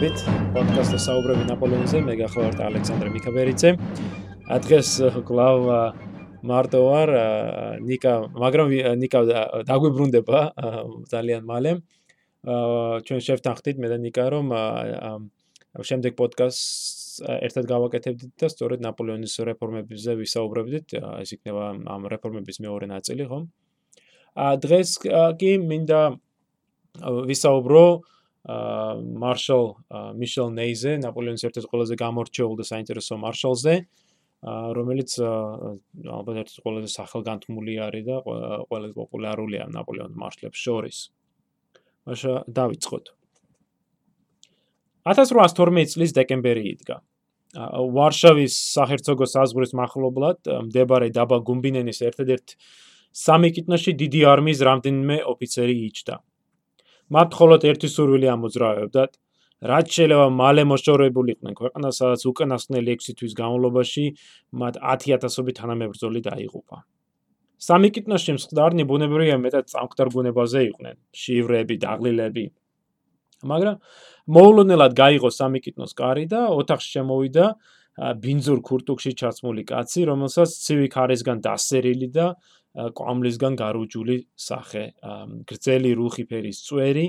მოგესალმებით პოდკასტზე საუბრები ნაპოლეონზე მე გახლავართ ალექსანდრე მიქაბერიძე. დღეს კლავ მარტო ვარ ნიკა მაგრამ ნიკა დაგვიბრუნდება ძალიან მალე. ჩვენ შევთან ხდით მე და ნიკა რომ შემდეგ პოდკასტს ერთად გავაკეთებდით და სწორედ ნაპოლეონის რეფორმებზე ვისაუბრებდით. ეს იქნება ამ რეფორმების მეორე ნაწილი ხო ა დღეს კი მინდა ვისაუბრო მარშალ მიშელ ნეიზე, ნაპოლეონის ერთ-ერთ ყველაზე გამორჩეულ და საინტერესო მარშალზე, რომელიც ალბათ ერთ-ერთი ყველაზე სახელგანთმული არის და ყველაზე პოპულარულია ნაპოლეონის მარშლებს შორის. მაშა დავიწყოთ. 1812 წლის დეკემბერი იდგა. ვარშავის საჰერცოგო საზღვრის მახლობლად მდებარე დაბა გუმბინენის ერთ-ერთ სამი კიტნაში დიდი არმიის რამდენიმე ოფიცერი იჯდა. მათ მხოლოდ ერთი სურვილი ამოძრავებდათ, რაც შეიძლება მალე მოშორებულიყვნენ ქვეყანას, სადაც უკანასკნელი 6 თვის განმავლობაში მათ 10000ობით თანამებრძოლი დაიღუპა. სამი კიტნაში მსხდარნი ბუნებრივია მეტად წამკვდარ ბუნებაზე იყვნენ, შივრები, დაღლილები. მაგრამ მოულოდნელად გაიღო სამი კიტნოს კარი და ოთახში შემოვიდა ბინძურ ქურტუკში ჩაცმული კაცი, რომელსაც ცივი ქარისგან დასერილი და კვამლისგან გარუჯული სახე, გრძელი რუხი ფერის წვერი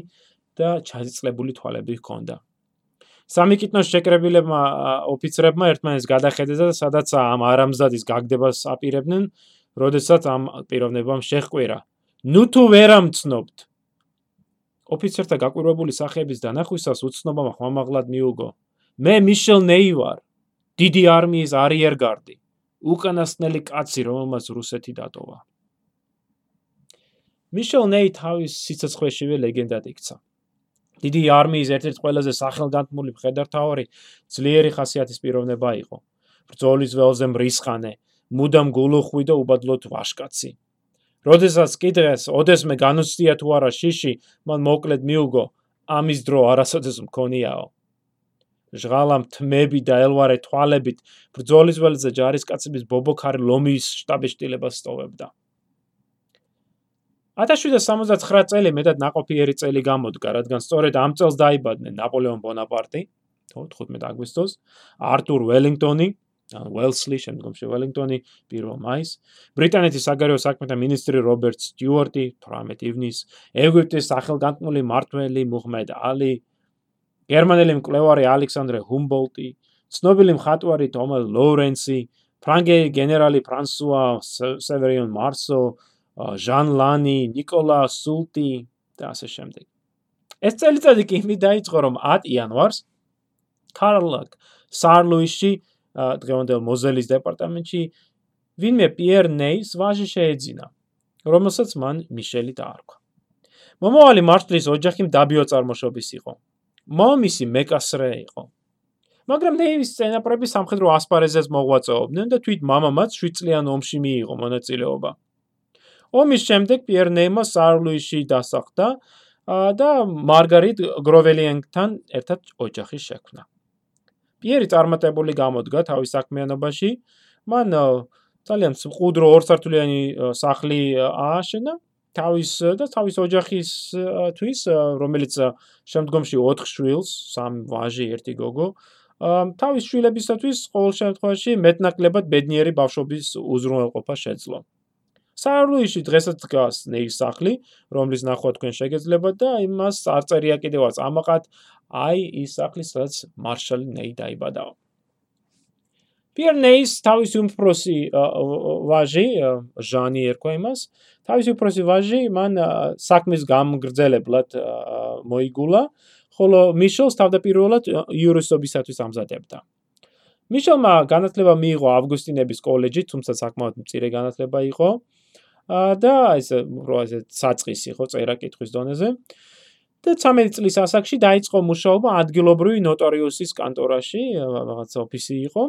და ჩაზიწლებული თვალები ჰქონდა. სამი კიტნოს შეკრებილებმა ოფიცრებმა ერთმანეთს გადახედეს და სადაც ამ არამზადის გაგდებას აპირებდნენ, როდესაც ამ პიროვნებამ შეხვერა: "ნუ თუ ვერ ამცნობთ!" ოფიცერთა გაკვირვებული სახეების დანახვისას უცნობმა ხმამაღლად მიუგო: "მე მიშელ ნეი ვარ, დიდი არმიის არიერგარდი, უკანასკნელი კაცი, რომელმაც რუსეთი დატოვა." მიშელ ნეი თავის სიცოცხლეშივე ლეგენდად იქცა. დიდი არმიის ერთ-ერთი ყველაზე სახელგანთმული მხედართმთავარი ძლიერი ხასიათის პიროვნება იყო. ბრძოლის ველზე მრისხანე, მუდამ გულუხვი და უბადლოდ ვაშკაცი. როდესაც კიდეს ოდესმე განუცდია თუ არა შიში, მან მოკლედ მიუგო, ამის დრო არასოდეს მქონიაო. ჟღალამ თმები და ელვარე თვალებით ბრძოლის ველზე ჯარისკაცების ბობოქარი ლომის შტაბის შტილებას სტოვებდა. 1769 წელი მეტად ناყოფიერი წელი გამოდგა, რადგან სწორედ ამ წელს დაიბადნენ ნაპოლეონ ბონაპარტი, 15 აგვისტოს, არტურ ველინგტონი, უელსლი, შემდგომში ველინგტონი 1 მაისს, ბრიტანეთის საგარეო საქმეთა მინისტრი რობერტ სტიუარტი 18 ივნისს, ეგვიპტის სახელგანთმული მართველი მუჰმედ ალი, გერმანელი მკვლევარი ალექსანდრე ჰუმბოლტი, ცნობილი მხატვარი თომას ლორენცი, ფრანგელი გენერალი ფრანსუა სევერიონ მარსო, ჟან ლანი, ნიკოლა სულტი და ასე შემდეგ. ეს წელიწადი კი იმით დაიწყო, რომ 10 იანვარს კარლაკ სარლუისში დღევანდელ მოზელის დეპარტამენტში ვინმე პიერ ნეის ვაჟი შეეძინა, რომელსაც მან მიშელი დაარქვა. მომავალი მართლის ოჯახი მდაბიო წარმოშობის იყო. მომისი მეკასრე იყო. მაგრამ ნეის სცენაპრები სამხედრო ასპარეზზეც მოღვაწეობდნენ და თვით მამამაც შვიდწლიან ომში მიიღო მონაწილეობა. ომის შემდეგ პიერ ნეიმა სარლუისში დასახლდა და მარგარიტ გროველიენგთან ერთად ოჯახი შექმნა. პიერი წარმატებული გამოდგა თავის საქმიანობაში. მან ძალიან მყუდრო ორსართულიანი სახლი ააშენა თავის და თავის ოჯახისთვის, რომელიც შემდგომში 4 შვილს, 3 ვაჟი, 1 გოგო, თავის შვილებისათვის ყოველ შემთხვევაში მეტნაკლებად ბედნიერი ბავშვობის უზრუნველყოფა შეძლო. სარლუიში დღესაც დგას ნეის სახლი, რომლის ნახვა თქვენ შეგეძლებათ და იმას არ წერია კიდევაც ამაყად აი ის სახლი, სადაც მარშალი ნეი დაიბადა. პიერ ნეის თავისი უმფროსი ვაჟი, ჟანი ერქვა იმას, თავისი უმფროსი ვაჟი მან საქმის გამგრძელებლად მოიგულა, ხოლო მიშელს თავდაპირველად იურისტობისათვის ამზადებდა. მიშელმა განათლება მიიღო ავგუსტინების კოლეჯში, თუმცა საკმაოდ მწირე განათლება იყო. და ეს რო ასე საწყისი ხო წერა კითხვის დონეზე და 13 წლის ასაკში დაიწყო მუშაობა ადგილობრივი ნოტარიუსის კანტორაში, რაღაც ოფისი იყო.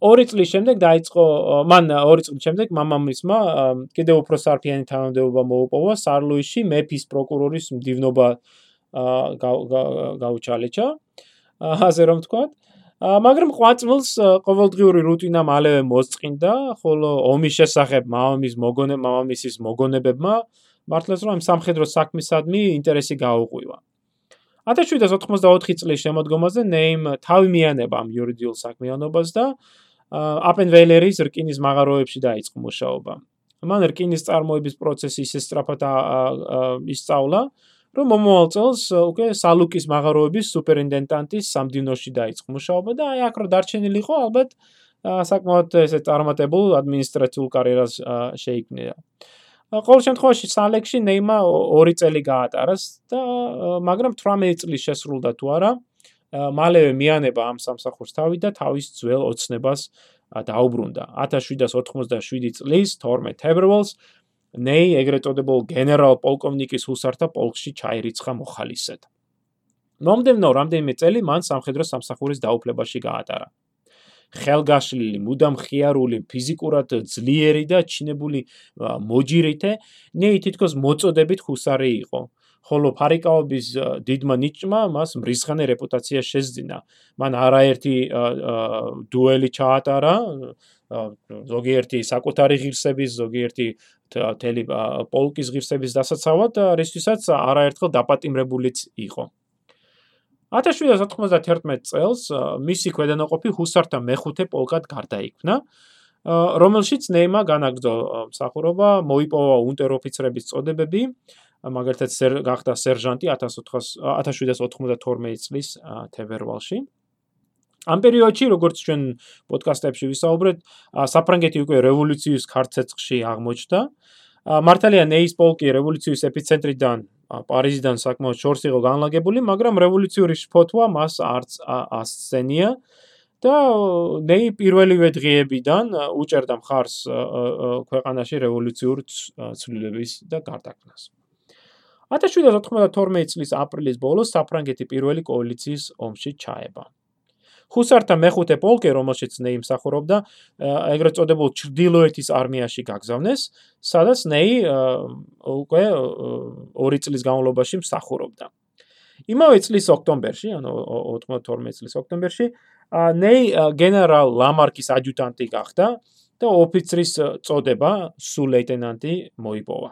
2 წლის შემდეგ დაიწყო მან 2 წლის შემდეგ მამამისმა კიდევ უფრო სარფიანი თანამდებობა მოუპოვა სარლუისში მეფის პროკურორის მდივნობა გაუჩალეჭა. ასე რომ ვთქვათ. მაგრამ ყვაწმილს ყოველდღიური რუტინა მალევე მოსწყინდა, ხოლო ომის შესახებ მამამის მოგონე მამამისის მოგონებებმა მართლაც რომ ამ სამხედრო საქმისადმი ინტერესი გაუღვივა. 1784 წლის შემოდგომაზე ნეიმ თავი მიანება ამ იურიდიულ საქმიანობას და აპენვეილერის რკინის მაღაროებში დაიწყო მუშაობა. მან რკინის წარმოების პროცესი ისე სწრაფად ისწავლა, რომ მომავალ წელს უკვე სალუკის მაღაროების სუპერინტენდანტის სამდივნოში დაიწყო მუშაობა და აი აქ რო დარჩენილიყო ალბათ საკმაოდ ესე წარმატებულ ადმინისტრაციულ კარიერას შეიქმნა. ყოველ შემთხვევაში სალექსში ნეიმა 2 წელი გაატარეს და მაგრამ 18 წელი შესრულდა თუ არა მალევე მიანება ამ სამსახურს თავი და თავის ძველ ოცნებას დაუბრუნდა 1787 წლის 12 თებერვალს ნეი ეგრეთ წოდებულ გენერალ პოლკოვნიკის ჰუსართა პოლკში ჩაირიცხა მოხალისედ მომდევნო რამდენიმე წელი მან სამხედრო სამსახურის დაუფლებაში გაატარა ხელგაშლილი, მუდამ ხიარული, ფიზიკურად ძლიერი და ჩინებული მოჯირითე, ნეი თითქოს მოწოდებით ჰუსარი იყო. ხოლო ფარიკაობის დიდმა ნიჭმა მას მრისხანე რეპუტაცია შეძინა. მან არაერთი დუელი ჩაატარა, ზოგიერთი საკუთარი ღირსების, ზოგიერთი თელი პოლკის ღირსების დასაცავად, რისთვისაც არაერთხელ დაპატიმრებულიც იყო. 1791 წელს მისი ქვედანაყოფი ჰუსართა მეხუთე პოლკად გარდაიქმნა, რომელშიც ნეიმა განაგრძო მსახურობა, მოიპოვა უნტეროფიცრების წოდებები, მაგალითად გახდა სერჟანტი 1792 წლის თებერვალში. ამ პერიოდში, როგორც ჩვენ პოდკასტებში ვისაუბრეთ, საფრანგეთი უკვე რევოლუციის ქარცეცხლში აღმოჩნდა. მართალია ნეის პოლკი რევოლუციის ეპიცენტრიდან პარიზიდან საკმაოდ შორს იყო განლაგებული, მაგრამ რევოლუციური შფოთვა მას არც ასცენია და ნეი პირველივე დღეებიდან უჭერდა მხარს ქვეყანაში რევოლუციურ ცვლილებების და გარდაქმნას. 1792 წლის აპრილის ბოლოს საფრანგეთი პირველი კოალიციის ომში ჩაება. ჰუსართა მეხუთე პოლკი, რომელშიც ნეი მსახურობდა, ეგრეთ წოდებულ ჩრდილოეთის არმიაში გაგზავნეს, სადაც ნეი უკვე 2 წლის განმავლობაში მსახურობდა. იმავე წლის ოქტომბერში, ანუ 92 წლის ოქტომბერში, ნეი გენერალ ლამარკის ადიუტანტი გახდა და ოფიცრის წოდება სულ ლეიტენანტი მოიპოვა.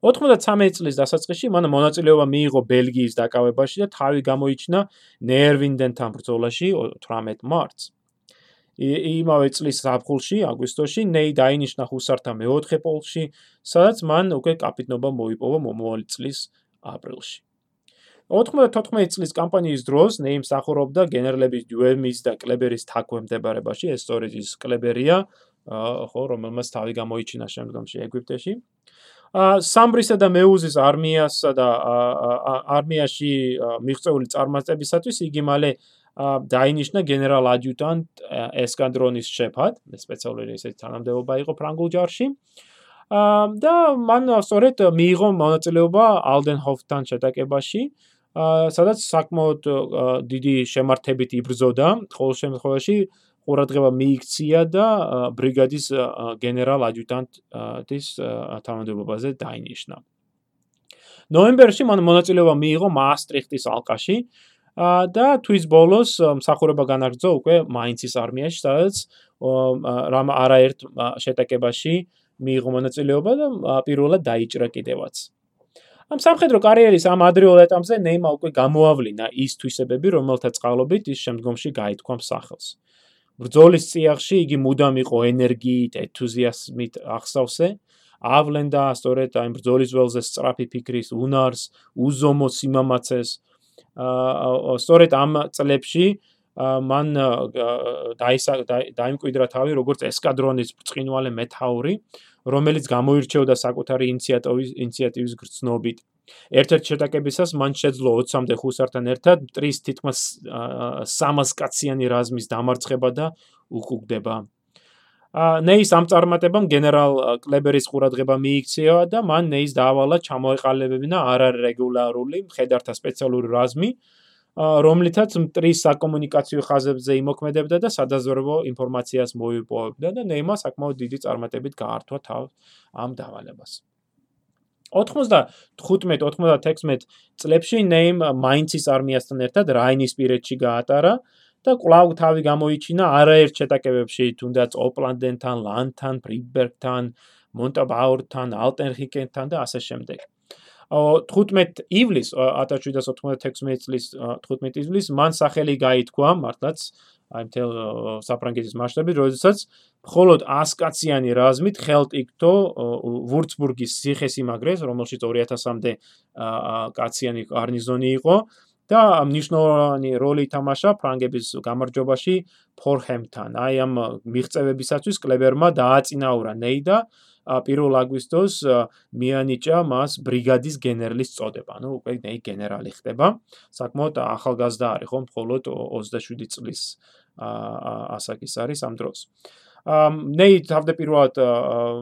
93 წლის დასაწყისში მან მონაწილეობა მიიღო ბელგიის დაკავებაში და თავი გამოიჩინა ნერვინდენთან ბრძოლაში 18 მარტს. იმავე წლის ზაფხულში, აგვისტოში, ნეი დაინიშნა ჰუსართა მეოთხე პოლკში, სადაც მან უკვე კაპიტნობა მოიპოვა მომავალი წლის აპრილში. 94 წლის კამპანიის დროს ნეი მსახურობდა გენერლების დუემის და კლებერის თაქვემდებარებაში, ეს სწორედ ის კლებერია, ხო, რომელმაც თავი გამოიჩინა შემდგომში ეგვიპტეში. სამბრისა და მეუზის არმიასა და არმიაში მიღწეული წარმატებისათვის იგი მალე დაინიშნა გენერალ ადიუტანტ ესკანდრონის შეფად, სპეციალური ესეთი თანამდებობა იყო ფრანგულ ჯარში. და მან სწორედ მიიღო მონაწილეობა ალდენჰოფთან შეტაკებაში, სადაც საკმაოდ დიდი შემართებით იბრძოდა, ყოველ შემთხვევაში ყურადღება მიიქცია და ბრიგადის გენერალ ადიუტანტის თანამდებობაზე დაინიშნა. ნოემბერში მან მონაწილეობა მიიღო მაასტრიხტის ალყაში და თვის ბოლოს მსახურება განაგრძო უკვე მაინცის არმიაში, სადაც რამ არაერთ შეტაკებაში მიიღო მონაწილეობა და პირველად დაიჭრა კიდევაც. ამ სამხედრო კარიერის ამ ადრეულ ეტაპზე ნეიმა უკვე გამოავლინა ის თვისებები, რომელთა წყალობით ის შემდგომში გაითქვა სახელს. ბრძოლის წიაღში იგი მუდამ იყო ენერგიით, ენთუზიაზმით ახსავსე. ავლენდა სწორედ აი ბრძოლის ველზე სწრაფი ფიქრის, უნარს, უზომო სიმამაცეს. აა სწორედ ამ წლებში მან დაიმკვიდრა თავი როგორც ესკადრონის ბრწყინვალე მეთაური, რომელიც გამოირჩეოდა საკუთარი ინიციატივის ინიციატივის გრძნობით. ერთ-ერთ შეტაკებისას მან შეძლო 20-მდე ხუსართან ერთად მტრის თითქმის 300 კაციანი რაზმის დამარცხება და უკუგდება. ნეის ამ წარმატებამ გენერალ კლებერის ყურადღება მიიქცია და მან ნეის დაავალა ჩამოეყალიბებინა არარეგულარული მხედართა სპეციალური რაზმი, რომლითაც მტრის საკომუნიკაციო ხაზებზე იმოქმედებდა და სადაზვერვო ინფორმაციას მოიპოვებდა და ნეიმა საკმაოდ დიდი წარმატებით გაართვა თავ ამ დავალებას. 95-96 წლებში ნეიმ მაინცის არმიასთან ერთად რაინისპირეთში გაატარა და კვლავ თავი გამოიჩინა არაერთ შეტაკებებში, თუნდაც ოპლანდენთან, ლანთან, ფრიბერგთან, მონტაბაურთან, ალტენჰიკენთან და ასე შემდეგ. 15 ივლისს 1796 წლის 15 ივლისს მან სახელი გაითქვა მართლაც აი მთელ საფრანგეთის მასშტაბით, როდესაც მხოლოდ 100 კაციანი რაზმით ხელთ იგდო ვურცბურგის ციხესიმაგრეს, რომელშიც 2000-მდე კაციანი გარნიზონი იყო და მნიშვნელოვანი როლი ითამაშა ფრანგების გამარჯვებაში ფორჰემთან. აი ამ მიღწევებისათვის კლებერმა დააწინაურა ნეიდა პირველ აგვისტოს მიანიჭა მას ბრიგადის გენერლის წოდება. ну უკვე ნეი გენერალი ხდება. საკმაოდ ახალგაზრდა არის ხო მხოლოდ 27 წლის ასაკის არის ამ დროს. ნეი თავდაპირველად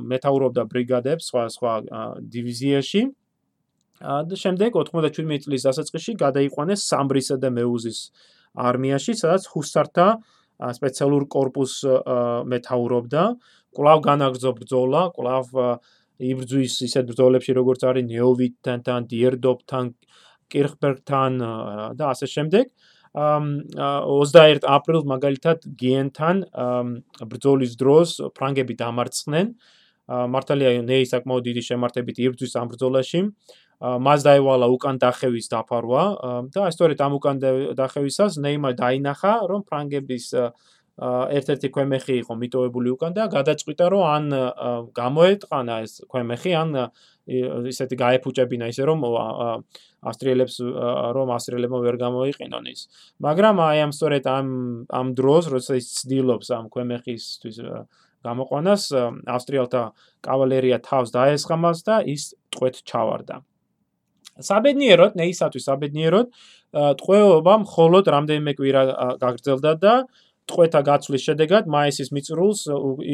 მეთაურობდა ბრიგადებს სხვა სხვა დივიზიაში. და შემდეგ 97 წლის დასაწყისში გადაიყვანეს სამბრისა და მეუზის არმიაში, სადაც ჰუსართა სპეციალურ კორპუს მეთაურობდა. აა კლავ განაგრძო ბრძოლა, კლავ იბრძვის ისეთ ბრძოლებში როგორც არის ნეოვიტთან, დიერდოპთან, კირხბერგთან და ასე შემდეგ. 21 აპრილს მაგალითად გიენთან ბრძოლის დროს ფრანგები დამარცხნენ. მართალია ნეი საკმაოდ დიდი შემართებით იბრძვის ამ ბრძოლაში. მას დაევალა უკან დახევის დაფარვა და სწორედ ამ უკან დახევისას ნეიმა დაინახა, რომ ფრანგების ერთ-ერთი ქვემეხი იყო მიტოვებული უკან და გადაწყვიტა რომ ან გამოეტყანა ეს ქვემეხი ან ისეთი გაეფუჭებინა ისე რომ ავსტრიელებს რომ ავსტრიელებმა ვერ გამოიყენონ ის. მაგრამ აი ამ სწორედ ამ ამ დროს როცა ის ცდილობს ამ ქვემეხისთვის გამოყვანას ავსტრიელთა კავალერია თავს დაესხამას და ის ტყვეთ ჩავარდა. საბედნიეროდ ნეისათვის საბედნიეროდ ტყვეობა მხოლოდ რამდენიმე კვირა გაგრძელდა და ტყვეთა გაცვლის შედეგად მაისის მიწრულს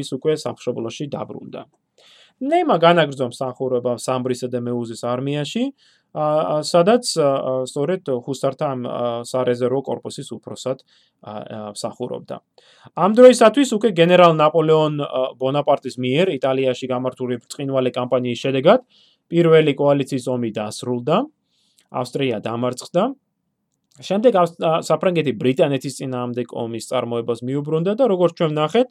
ის უკვე სამშობლოში დაბრუნდა. ნეიმა განაგრძო მსახურება სამბრისა და მეუზის არმიაში, სადაც სწორედ ჰუსართა ამ სარეზერვო корпуსის უფროსად მსახურობდა. ამ დროისათვის უკვე გენერალ ნაპოლეონ ბონაპარტის მიერ იტალიაში გამართული ბრწყინვალე კამპანიის შედეგად პირველი კოალიციის ომი დასრულდა, ავსტრია დამარცხდა შემდეგ საფრანგეთი ბრიტანეთის წინააღმდეგ ომის წარმოებას მიუბრუნდა და როგორც ჩვენ ნახეთ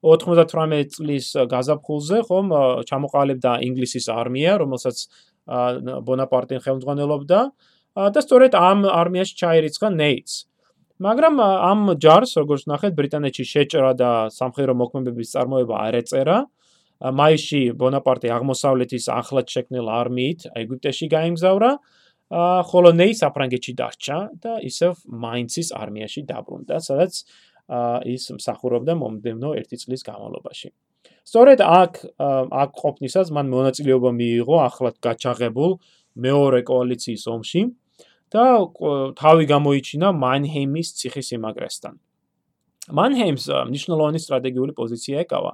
98 წლის გაზაფხულზე ხომ ჩამოყალიბდა ინგლისის არმია, რომელსაც ბონაპარტი ხელმძღვანელობდა და სწორედ ამ არმიაში ჩაირიცხა ნეიტს. მაგრამ ამ ჯარს, როგორც ნახეთ, ბრიტანეთში შეჭრა და სამხედრო მოქმედების წარმოება არ ეწერა. მაისში ბონაპარტი აღმოსავლეთის ახლად შექმნილ არმიით ეგვიპტეში გაემგზავრა. ხოლო ნეი საფრანგეთში დარჩა და ისევ მაინცის არმიაში დაბრუნდა, სადაც ის მსახურობდა მომდევნო 1 წლის განმავლობაში. სწორედ აქ აქ ყოფნისას მან მონაწილეობა მიიღო ახლად გაჩაღებულ მეორე კოალიციის ომში და თავი გამოიჩინა მანჰეიმის ციხესიმაგრესთან. მანჰეიმს მნიშვნელოვანი სტრატეგიული პოზიცია ეკავა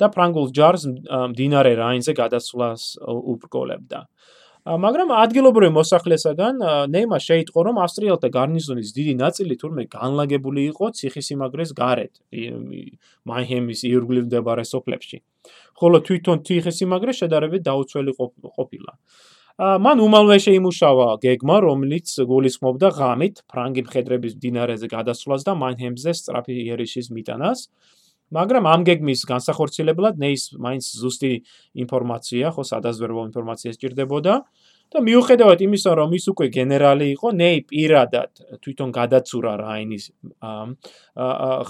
და ფრანგულ ჯარს მდინარე რაინზე გადასვლას უბრკოლებდა. მაგრამ ადგილობრივი მოსახლესაგან ნეიმა შეიტყო რომ ავსტრიელთა გარნიზონის დიდი ნაწილი თურმე განლაგებული იყო ციხისიმაგრეს გარეთ მაიჰემის ირგვლივ მდებარე სოფლებში. ხოლო თვითონ ციხისიმაგრე შედარებით დაუცველი ყოფილა. მან უმალვე შეიმუშავა გეგმა რომელიც გულისხმობდა ღამით ფრანგი მხედრების დინარეზე გადასვლას და მაიჰემზე სწრაფი იერიშის მიტანას მაგრამ ამ გეგმის განსახორციელებლად ნეის მაინც ზუსტი ინფორმაცია, ხო, სადაზვერვო ინფორმაცია სჭირდებოდა და მიუხედავად იმისა, რომ ის უკვე გენერალი იყო, ნეი პირადად თვითონ გადაცურა რაინის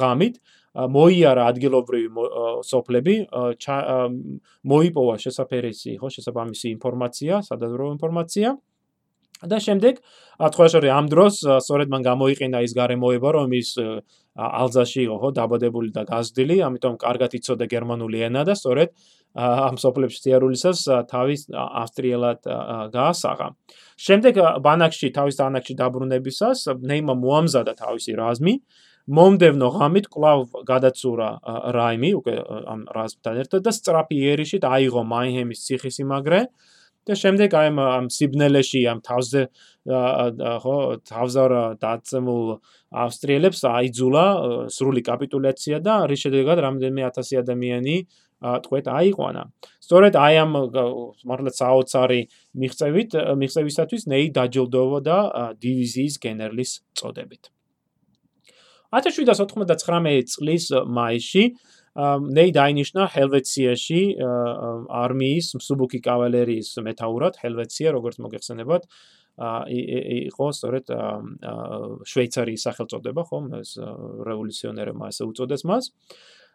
ღამით, მოიარა ადგილობრივი სოფლები, მოიპოვა შესაძერესი, ხო, შესაბამისი ინფორმაცია, სადაზვერვო ინფორმაცია და შემდეგ ათხოშორი ამ დროს სწორედ მან გამოიყენა ის გარემოება რომ ის ალზაში იყო ხო დაბადებული და გაზრდილი ამიტომ კარგად იცოდა გერმანული ენა და სწორედ ამ სოფლებში თიარულისას თავის ავსტრიელად გაასაღა. შემდეგ ბანაკში თავის ბანაკში დაბრუნებისას ნეიმა მოამზადა თავისი რაზმი. მომდევნო ღამით კლავ გადაცურა რაიმი უკვე ამ რაზმთან ერთად და სწრაფი იერიშით აიღო მაინჰემის ციხისიმაგრე და შემდეგ აი ამ სიბნელეში ამ თავზე ხო თავზარ დაწემულ ავსტრიელებს აიძულა სრული კაპიტულაცია და რის შედეგად რამდენიმე ათასი ადამიანი თქვეთ აიყვანა. სწორედ აი ამ მართლაც საოცარი მიღწევით მიღწევისათვის ნეი დაჯილდოვდა დივიზიის გენერლის წოდებით. 1799 წლის მაისში ნეი დაინიშნა ჰელვეციაში არმიის მსუბუქი კავალერიის მეტაურად ჰელვეცია როგორც მოგეხსენებათ იყო სწორედ შვეიცარიის სახელწოდება ხომ ეს რევოლუციონერებმა ესე უწოდეს მას.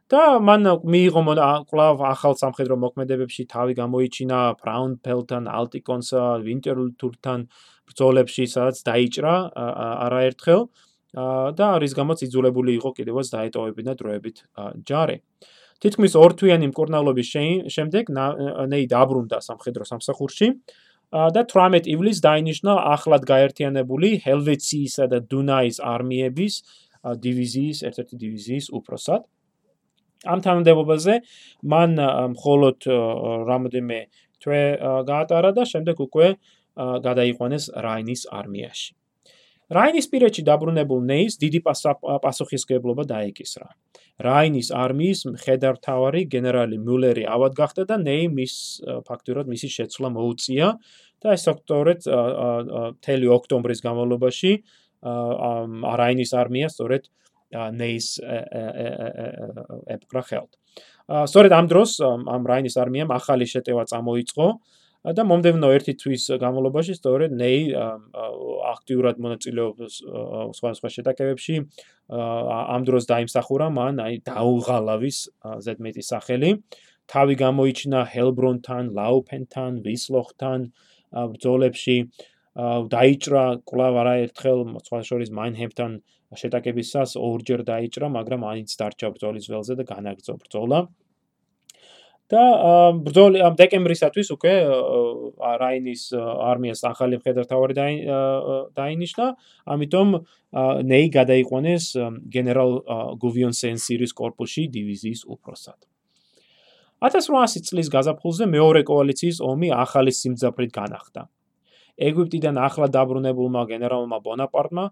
და მან მიიღო კლავ ახალ სამხედრო მოქმედებებში თავი გამოიჩინა ბრაუნფელთან, ალტიკონსა, ვინტერლთურთან ბრძოლებში, სადაც დაიჭრა არაერთხელ და რის გამოც იძულებული იყო კიდევაც დაეტოვებინა დროებით ჯარი. თითქმის ორთვიანი მკურნალობის შემდეგ ნეი დაბრუნდა სამხედრო სამსახურში და 18 ივლისს დაინიშნა ახლად გაერთიანებული ჰელვეციისა და დუნაის არმიების დივიზიის ერთ-ერთი დივიზიის უფროსად. ამ თანამდებობაზე მან მხოლოდ რამოდენმე თვე გაატარა და შემდეგ უკვე გადაიყვანეს რაინის არმიაში. რაინის პირეთში დაბრუნებულ ნეის დიდი პასუხისგებლობა დაეკისრა. რაინის არმიის მხედართავარი გენერალი მულერი ავად გახდა და ნეი მის ფაქტურად მისი შეცვლა მოუწია და ეს ოქტომბრის თელი ოქტომბრის განმავლობაში რაინის არმია სწორედ ნეის ეპკრა ხელთ. სწორედ ამ დროს ამ რაინის არმიამ ახალი შეტევა წამოიწყო და მომდევნო ერთი თვის განმავლობაში სწორედ ნეი აქტიურად მონაწილეობს სხვა სხვა შეტაკებებში. ამ დროს დაიმსახურა მან აი დაუღალავის ზედმეტი სახელი. თავი გამოიჩინა ჰელბრონთან, ლაუფენთან, ვისლოხთან ბრძოლებში. დაიჭრა კვლავ არაერთხელ სხვა შორის მაინჰემთან შეტაკებისას ორჯერ დაიჭრა, მაგრამ აინც დარჩა ბრძოლის ველზე და განაგრძო ბრძოლა. და ბრძოლი ამ დეკემბრისათვის უკვე რაინის არმიას ახალი მხედართავარი დაინიშნა, ამიტომ ნეი გადაიყვანეს გენერალ გუვიონ სენსირის корпуსში დივიზიის უფროსად. 1800 წლის გაზაფხულზე მეორე კოალიციის ომი ახალი სიმძაფრით განახლდა. ეგვიპტიდან ახლა დაბრუნებულმა გენერალმა ბონაპარტმა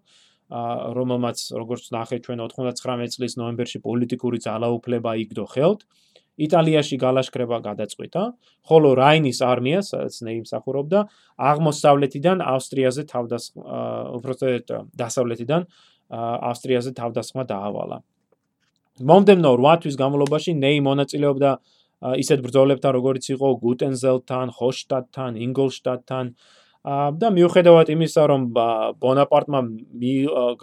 რომელმაც როგორც ნახეთ ჩვენ 99 წლის ნოემბერში პოლიტიკური ძალაუფლება იგდო ხელთ იტალიაში გალაშქრება გადაწყვიტა ხოლო რაინის არმია სადაც ნეიმსახურობდა აღმოსავლეთიდან ავსტრიაზე თავდას უბრალოდ დასავლეთიდან ავსტრიაზე თავდასხმა დაავალა. მომდენო 8 თვის განმავლობაში ნეი მონაწილეობდა ისეთ ბრძოლებთან როგორც იყო გუტენზელთან, ჰოშტატთან, ინგოლშტატთან და მიუხედავად იმისა, რომ ბონაპარტმა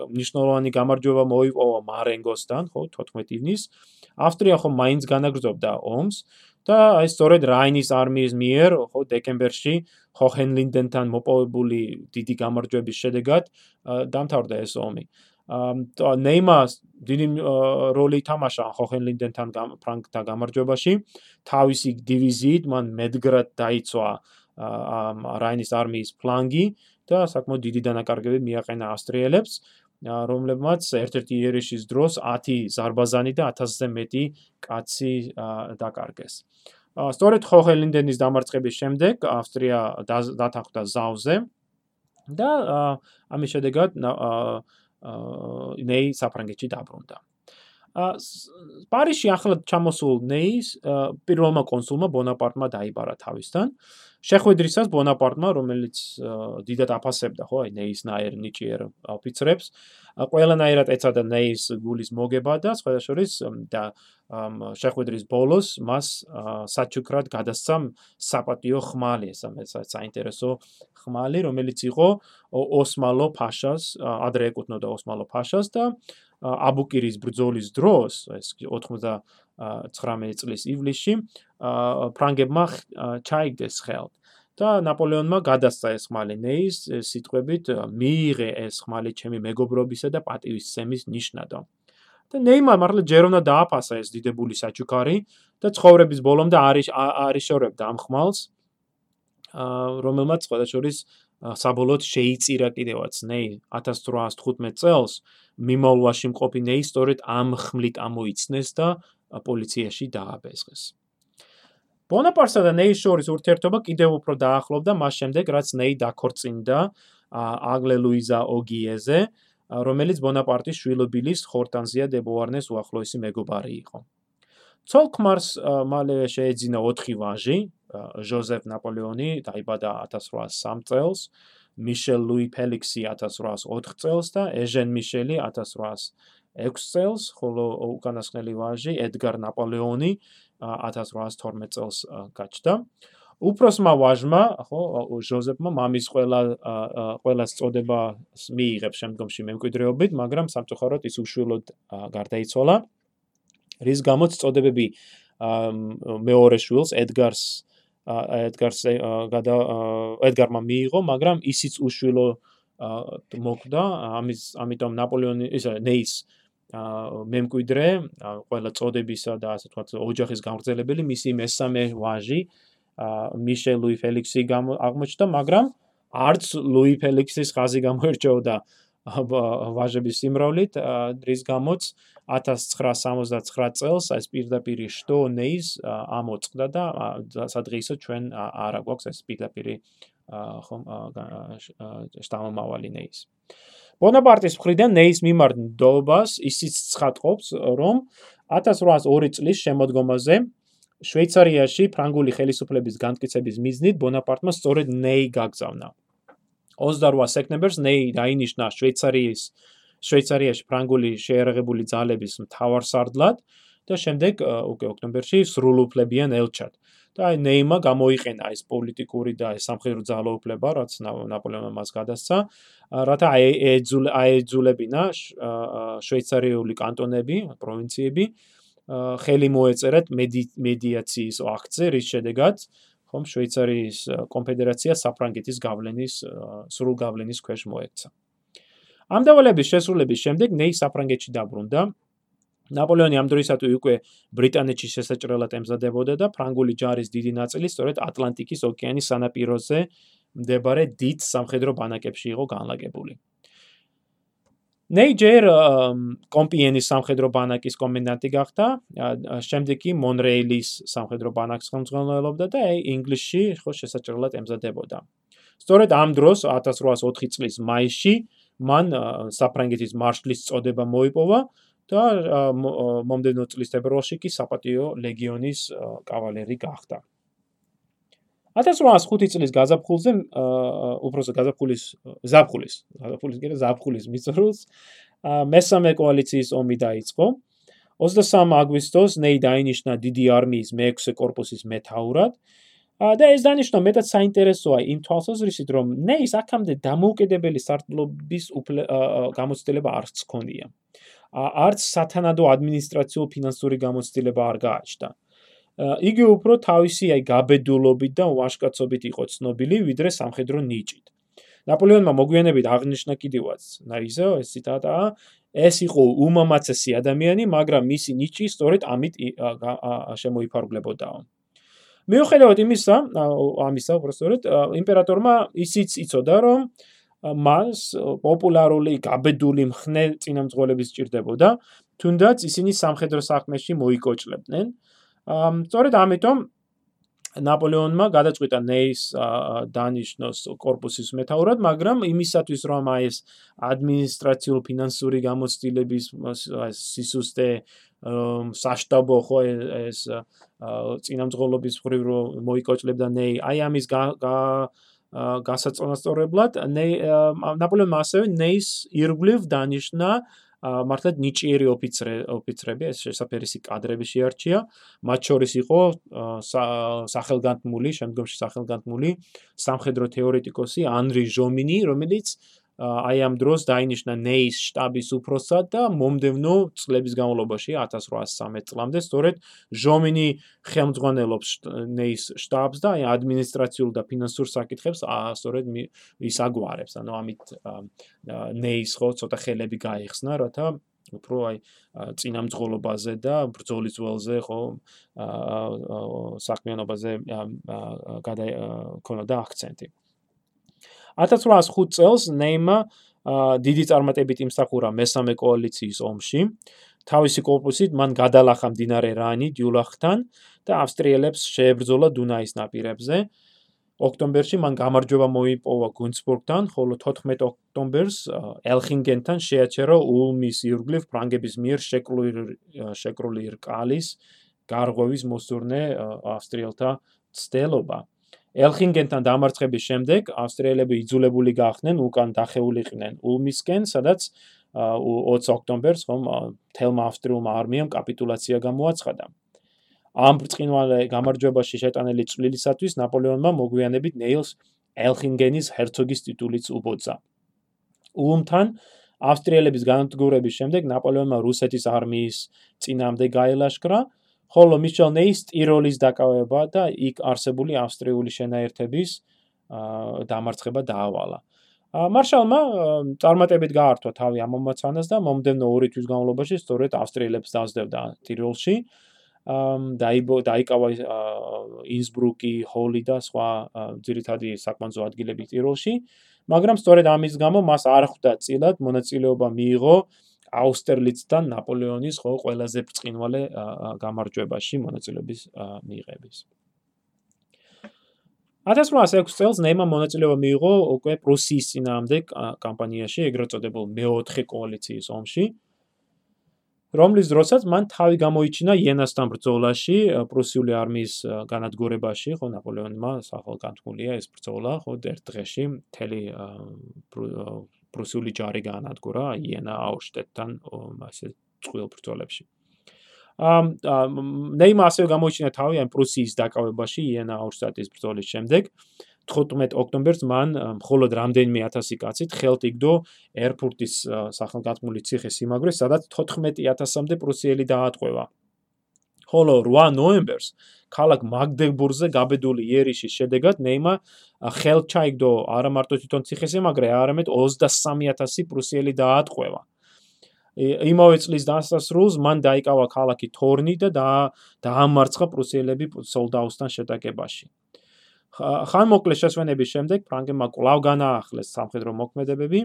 მნიშვნელოვანი გამარჯვება მოიპოვა მარენგოსთან, ხო, 14 ივნისს, ავსტრია ხო მაინც განაგრძობდა ომს და აი სწორედ რაინის არმიის მიერ, ხო, დეკემბერში ჰოჰენლინდენთან მოპოვებული დიდი გამარჯვების შედეგად დამთავრდა ეს ომი. აა ნეიმას დიდი როლი თამაშა ჰოჰენლინდენთან ფრანკთა გამარჯვებაში. თავისი დივიზიით მან მედგრად დაიცვა რაინის არმიის ფლანგი და საკმაოდ დიდი დანაკარგები მიაყენა ავსტრიელებს, რომლებმაც ერთ-ერთი იერიშის დროს 10 ზარბაზანი და 1000-ზე მეტი კაცი დაკარგეს. სწორედ ხოხელინდენის დამარცხების შემდეგ ავსტრია დათანხმდა ზავზე და ამის შედეგად ნეი საფრანგეთში დაბრუნდა. პარიში ახლად ჩამოსულ ნეის პირველმა კონსულმა ბონაპარტმა დაიბარა თავისთან. შეხვედრისას ბონაპარტმა, რომელიც დიდად აფასებდა ხო, აი ნეისნაირ ნიჭიერ ოფიცრებს, ყველანაირად ეცადა ნეის გულის მოგება და შორის და შეხვედრის ბოლოს მას საჩუქრად გადასცა საპატიო ხმალი, ეს საინტერესო ხმალი, რომელიც იყო ოსმალო ფაშას, ადრე ეკუთვნოდა ოსმალო ფაშას და აბუკირის ბრძოლის დროს, ეს 99 წლის ივლისში, ფრანგებმა ჩაიგდეს ხელთ და ნაპოლეონმა გადასცა ეს ხმალი ნეის სიტყვებით მიიღე ეს ხმალი ჩემი მეგობრობისა და პატივისცემის ნიშნადო. და ნეიმა მართლა ჯერ უნდა დააფასა ეს დიდებული საჩუქარი და ცხოვრების ბოლომდე არის არიშორებდა ამ ხმალს რომელმაც შორის საბოლოოდ შეიწირა კიდევაც ნეი 1815 წელს მიმოვლაში მყოფი ნეი სწორედ ამ ხმლით ამოიცნეს და პოლიციაში დააბეზღეს. ბონაპარტსა და ნეის შორის ურთიერთობა კიდევ უფრო დაახლოვდა მას შემდეგ, რაც ნეი დაქორწინდა აგლე ლუიზა ოგიეზე, რომელიც ბონაპარტის შვილობილის ხორტანზია დებუარნეს უახლოესი მეგობარი იყო. ცოლქმარს მალევე შეეძინა 4 ვაჟი, ჟოზეფ ნაპოლეონი დაიბადა 1803 წელს, მიშელ ლუი ფელიქსი 1804 წელს და ეჟენ მიშელი 1800 6 წელს, ხოლო უკანასკნელი ვაჟი ედგარ ნაპოლეონი 1812 წელს გაჩნდა. უფროსმა ვაჟმა, ხო, ჟოზეფმა მამის ყველა ყველა წოდებას მიიღებს შემდგომში მემკვიდრეობით, მაგრამ სამწუხაროდ ის უშვილოდ გარდაიცვალა. რის გამოც წოდებები მეორე შვილს ედგარს ედგარს გადა ედგარმა მიიღო, მაგრამ ისიც უშვილო მოკვდა, ამის ამიტომ ნაპოლეონი ისა ნეის მემკვიდრე, ყველა წოდებისა და ასე ვთქვათ, ოჯახის გამგრძელებელი მისი მესამე ვაჟი მიშელ ლუი ფელიქსი აღმოჩნდა, მაგრამ არც ლუი ფელიქსის ხაზი გამოერჩეოდა ვაჟების სიმრავლით, რის გამოც 1969 წელს ეს პირდაპირი შტო ნეის ამოწყდა და სადღეისო ჩვენ არა გვაქვს ეს პირდაპირი ხომ შტამომავალი ნეის. ბონაპარტის მხრიდან ნეის მიმართ ნდობას ისიც ცხადყოფს, რომ 1802 წლის შემოდგომაზე შვეიცარიაში ფრანგული ხელისუფლების განმტკიცების მიზნით ბონაპარტმა სწორედ ნეი გაგზავნა. 28 სექტემბერს ნეი დაინიშნა შვეიცარიის შვეიცარიაში ფრანგული შეერაღებული ძალების მთავარსარდლად და შემდეგ უკვე ოქტომბერში სრულუფლებიან ელჩად. და აი ნეიმა გამოიყენა ეს პოლიტიკური და ეს სამხედრო ძალაუფლება, რაც ნაპოლეონმა მას გადასცა, რათა აეძულებინა შვეიცარიული კანტონები, პროვინციები ხელი მოეწერათ მედიაციის აქცე, რის შედეგად ხომ შვეიცარიის კონფედერაცია საფრანგეთის გავლენის სრულ გავლენის ქვეშ მოექცა. ამ დავალების შესრულების შემდეგ ნეი საფრანგეთში დაბრუნდა. ნაპოლეონი ამ დროისათვის უკვე ბრიტანეთში შესაჭრელად ემზადებოდა და ფრანგული ჯარის დიდი ნაწილი სწორედ ატლანტიკის ოკეანის სანაპიროზე მდებარე დიდ სამხედრო ბანაკებში იყო განლაგებული. ნეიჯერ კომპიენის სამხედრო ბანაკის კომენდანტი გახდა, შემდეგ კი მონრეილის სამხედრო ბანაკს ხელმძღვანელობდა და ინგლისში ხო შესაძლებლად ემზადებოდა. სწორედ ამ დროს 1804 წლის მაისში მან საფრანგეთის მარშლის წოდება მოიპოვა და მომდენო წლის თებერვალში კი საპატიო ლეგიონის კავალერი გახდა. 1805 წლის გაზაფხულზე უბრალოდ გაზაფხულის ზაფხულის გაზაფხულის კიდე ზაფხულის მიწრულს მესამე კოალიციის ომი დაიწყო. 23 აგვისტოს ნეი დაინიშნა დიდი არმიის მეექვსე კორპუსის მეთაურად. და ეს დანიშნა მეტად საინტერესოა იმ თვალსაზრისით რომ ნეის აქამდე დამოუკიდებელი სარდლობის გამოცდილება არც ჰქონია არც სათანადო ადმინისტრაციულ ფინანსური გამოცდილება არ გააჩნდა იგი უფრო თავისი აი გაბედულობით და ვაშკაცობით იყო ცნობილი, ვიდრე სამხედრო ნიჭით. ნაპოლეონმა მოგვიანებით აღნიშნა კიდევაც, ნაიზო, ეს ციტატაა, ეს იყო უმამაცესი ადამიანი, მაგრამ მისი ნიჭი სწორედ ამით შემოიფარგლებოდაო. მიუხედავად იმისა, ამისა, უბრალოდ იმპერატორმა ისიც იცოდა, რომ მას პოპულარული, გაბედული მხნე წინამძღოლების ჭირდებოდა, თუნდაც ისინი სამხედრო საქმეში მოიკოჭლებდნენ. სწორედ ამიტომ ნაპოლეონმა გადაწყვიტა ნეის დანიშნოს корпуსის მეთაურად, მაგრამ იმისათვის რომ აი ეს ადმინისტრაციულ ფინანსური გამოცდილების სისუსტე საშტაბო ხო ეს წინამძღოლობის ხრივ რო მოიკოჭლებდა ნეი, აი ამის გასაწონასწორებლად ნაპოლეონმა ასევე ნეის ირგვლივ დანიშნა აა მართლაც ნიჭიერი ოფიცრე ოფიცრები ეს შესაძერისი კადრები შეარჩია. მათ შორის იყო სახელგანთმული შემდგომში სახელგანთმული სამხედრო თეორეტიკოსი ანრი ჟომინი რომელიც აი ამ დროს დაინიშნა ნეის შტაბის უფროსად და მომდევნო წლების განმავლობაში 1813 წლამდე სწორედ ჟომინი ხელმძღვანელობს ნეის შტაბს და აი ადმინისტრაციულ და ფინანსურ საკითხებს სწორედ ის აგვარებს. ანუ ამით ნეის ხო ცოტა ხელები გაიხსნა, რათა უფრო აი წინამძღოლობაზე და ბრძოლის ველზე ხო საქმიანობაზე გადაიქონოდა აქცენტი. 1805 წელს ნეიმა დიდი წარმატებით იმსახურა მესამე კოალიციის ომში. თავისი კორპუსით მან გადალახა მდინარე რაინი დიულახთან და ავსტრიელებს შეებრძოლა დუნაის ნაპირებზე. ოქტომბერში მან გამარჯვება მოიპოვა გუნცბურგთან, ხოლო 14 ოქტომბერს ელხინგენთან შეაჩერა ულმის ირგვლივ ფრანგების მიერ შეკრული რკალის გარღვევის მოსურნე ავსტრიელთა ცდილობა. ელხინგენთან დამარცხების შემდეგ ავსტრიელები იძულებული გახდნენ უკან დახეულიყვნენ ულმისკენ, სადაც 20 ოქტომბერს ხომ თელმა ავსტრიულმა არმიამ კაპიტულაცია გამოაცხადა. ამ ბრწყინვალე გამარჯვებაში შეტანილი წვლილისათვის ნაპოლეონმა მოგვიანებით ნეილს ელხინგენის ჰერცოგის ტიტულიც უბოძა. ულმთან ავსტრიელების განადგურების შემდეგ ნაპოლეონმა რუსეთის არმიის წინამდე გაილაშქრა, ხოლო მიშელ ნეის ტიროლის დაკავება და იქ არსებული ავსტრიული შენაერთების დამარცხება დაავალა. მარშალმა წარმატებით გაართვა თავი ამ მომაცანას და მომდენო ორი თვის განმავლობაში სწორედ ავსტრიელებს დაძდევდა ტიროლში. დაიბო დაიკავა ინსბრუკი, ჰოლი და სხვა ძირითადი საკმაო ადგილები ტიროლში, მაგრამ სწორედ ამის გამო მას არ ხვდა წილად მონაწილეობა მიიღო აუსტერლიცთან ნაპოლეონის ხო ყველაზე ბრწყინვალე გამარჯვებაში მონაწილეობის მიიღების. 1806 წელს ნეიმა მონაწილეობა მიიღო უკვე პრუსიის ძინაამდე კამპანიაში, ეგრეთ წოდებულ მეოთხე კოალიციის ომში. რომლის დროსაც მან თავი გამოიჩინა იენასთან ბრძოლაში პრუსიული არმიის განადგურებაში, ხო ნაპოლეონმა სახალ განთქმულია ეს ბრძოლა, ხო ერთ დღეში მთელი პრუსიული ჯარი განადგურა იენა აუშტეტთან ასე წყვილ ბრძოლებში. ამ ნეიმა ასევე გამოიჩინა თავი ამ პრუსიის დაკავებაში იენა აუშტეტის ბრძოლის შემდეგ. 15 ოქტომბერს მან მხოლოდ რამდენიმე 1000 კაცით ხელთ იგდო ერფურტის სახელგანთმული ციხე სიმაგრე, სადაც 14000-მდე პრუსიელი დაატყვევა. ხოლო 8 ნოემბერს ქალაქ მაგდებურგზე გაბედული იერიშის შედეგად ნეიმა ხელთ ჩაიგდო არა მარტო თვითონ ციხე სიმაგრე, არამედ 23000 პრუსიელი დაატყვევა. იმავე წლის დასასრულს მან დაიკავა ქალაქი თორნი და დაამარცხა პრუსიელები სოლდაუსთან შეტაკებაში. ხან მოკლე შესვენების შემდეგ ფრანგებმა კვლავ განაახლეს სამხედრო მოქმედებები,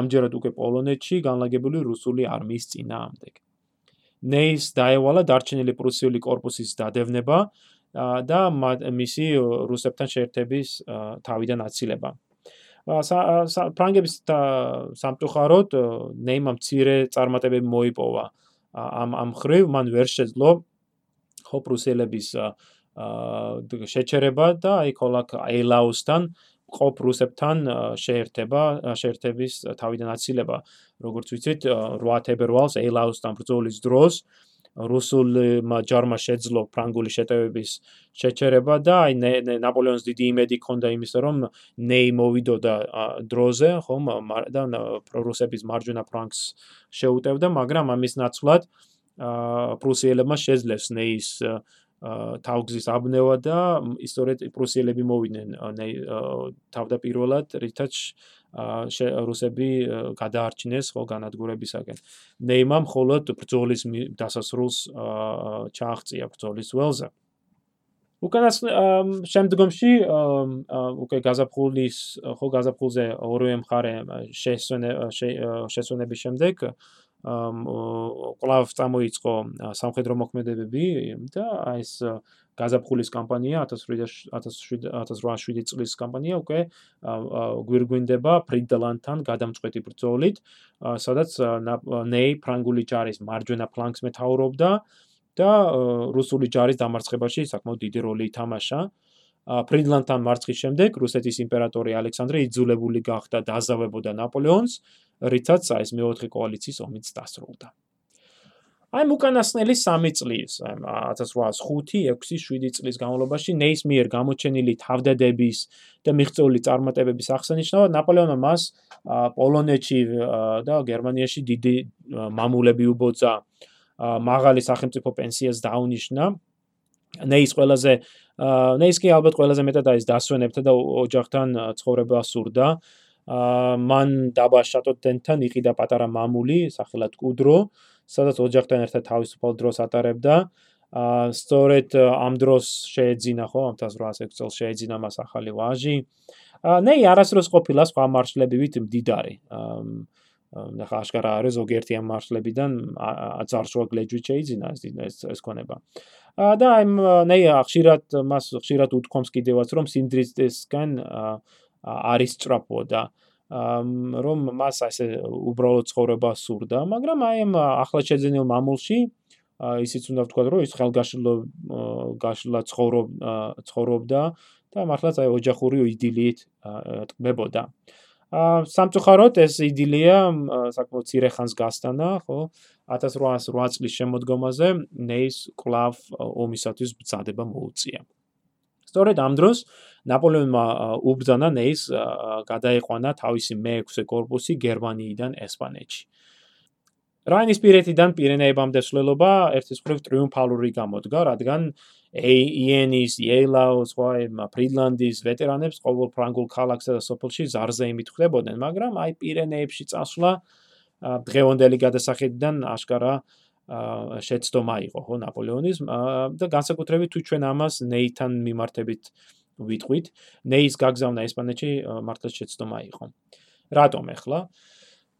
ამჯერად უკვე პოლონეთში განლაგებული რუსული არმიის წინააღმდეგ. ნეის დაევალა დარჩენილი პრუსიული корпуსის დადევნება და მისი რუსებთან შეერთების თავიდან აცილება. ფრანგების სამწუხაროდ ნეიმამ ცირე წარმატებები მოიპოვა. ამ ამ ხრივ მან ვერ შეძლო ხო პრუსელების შეჩერება და იქ ხოლაკ ელაუსთან აა ყოფ რუსებთან შეერთება, შეერთების თავიდან აცილება. როგორც ვიცით, 8 თებერვალს აილაუსთან ბრძოლის დროს რუსულმა ჯარმა შეძლო ფრანგული შეტევების შეჩერება და აი ნაპოლეონის დიდი იმედი ჰქონდა იმისა, რომ ნეი მოვიდოდა დროზე, ხომ და პრუსების მარჯვენა ფრანგს შეუტევდა, მაგრამ ამის ნაცვლად აა პრუსიელებმა შეძლეს ნეის თავგზის აბნევა და ისტორიეთ პრუსიელები მოვიდნენ თავდაპირველად რითაც რუსები გადაარჩინეს ხო განადგურებისაგან. ნეიმა მხოლოდ ბრძოლის დასასრულს ჩააღწია ბრძოლის ველზე. უკანას შემდგომში უკვე გაზაფხულის ხო გაზაფხულზე ორივე მხარე შესვენების შემდეგ კლავ წამოიწყო სამხედრო მოქმედებები და ეს გაზაფხულის კამპანია 1807 წლის კამპანია უკვე გვირგვინდება ფრიდლანდთან გადამწყვეტი ბრძოლით, სადაც ნეი ფრანგული ჯარის მარჯვენა ფლანგს მეთაურობდა და რუსული ჯარის დამარცხებაში საკმაოდ დიდი როლი ითამაშა. ფრიდლანდთან მარცხის შემდეგ რუსეთის იმპერატორი ალექსანდრე იძულებული გახდა დაზავებოდა ნაპოლეონს, რითაც აი ეს მეოთხე კოალიციის ომიც დასრულდა. აი უკანასკნელი 3 წლის, აი 1805-6-7 წლის განმავლობაში ნეისმიერ გამოჩენილი თავდადების და მიღწეული წარმატებების აღსანიშნავად ნაპოლეონმა მას პოლონეთში და გერმანიაში დიდი მამულები უბოძა, მაღალი სახელმწიფო პენსიას დაუნიშნა. ნეის ყველაზე ნეის კი ალბათ ყველაზე მეტად არის დასვენებთა და ოჯახთან ცხოვრება სურდა. აა მან დაბა შატოტენთან იყიდა პატარა მამული, სახელად კუდრო, სადაც ოჯახთან ერთად თავისუფალ დროს ატარებდა. აა სწორედ ამ დროს შეეძინა ხო 1806 წელს შეეძინა მას ახალი ვაჟი. აა ნეი არასდროს ყოფილა სხვა მარშლებივით მდიდარი. აა ნახა აშკარა არის ზოგიერთი ამ მარშლებიდან აწარშვა გლეჯვით შეიძინა ეს ეს ქონება. აა და აი ნეი ხშირად მას ხშირად უთქვამს კიდევაც რომ სინდრისტესგან აა არის სწრაფო და რომ მას ასე უბრალოდ ცხოვრება სურდა, მაგრამ აი ამ ახლა შეძენილ მამულში ისიც უნდა ვთქვა, რომ ის ხელგაშლო გაშლა ცხოვრობ ცხოვრობდა და მართლაც აი ოჯახური იდილიით ტკბებოდა. აა სამწუხაროდ ეს იდილია საკმაოდ ცირე ხანს გასტანა, ხო? 1808 წლის შემოდგომაზე ნეის კლავ ომისათვის ბრძადება მოუწია. სწორედ ამ დროს ნაპოლეონმა უბრძანა ნეის გადაეყვანა თავისი მე-6 корпуსი გერმანიიდან ესპანეთში. რაინისპირეთიდან პირენეებამდე სვლელობა ერთის მხრივ ტრიუმფალური გამოდგა, რადგან ეიენის, იეილაუს, ვაიმ, ფრიდლანდის ვეტერანებს ყოველ ფრანგულ ქალაქსა და სოფელში ზარზე იმითხვდებოდნენ, მაგრამ აი პირენეებში წასვლა დღევანდელი გადასახედიდან აშკარა შეცდომა იყო ხო ნაპოლეონის და განსაკუთრებით თუ ჩვენ ამას ნეითან მიმართებით ვიტყვით, ნეის გაგზავნა ესპანეთში მართლაც შეცდომა იყო. რატომ ახლა?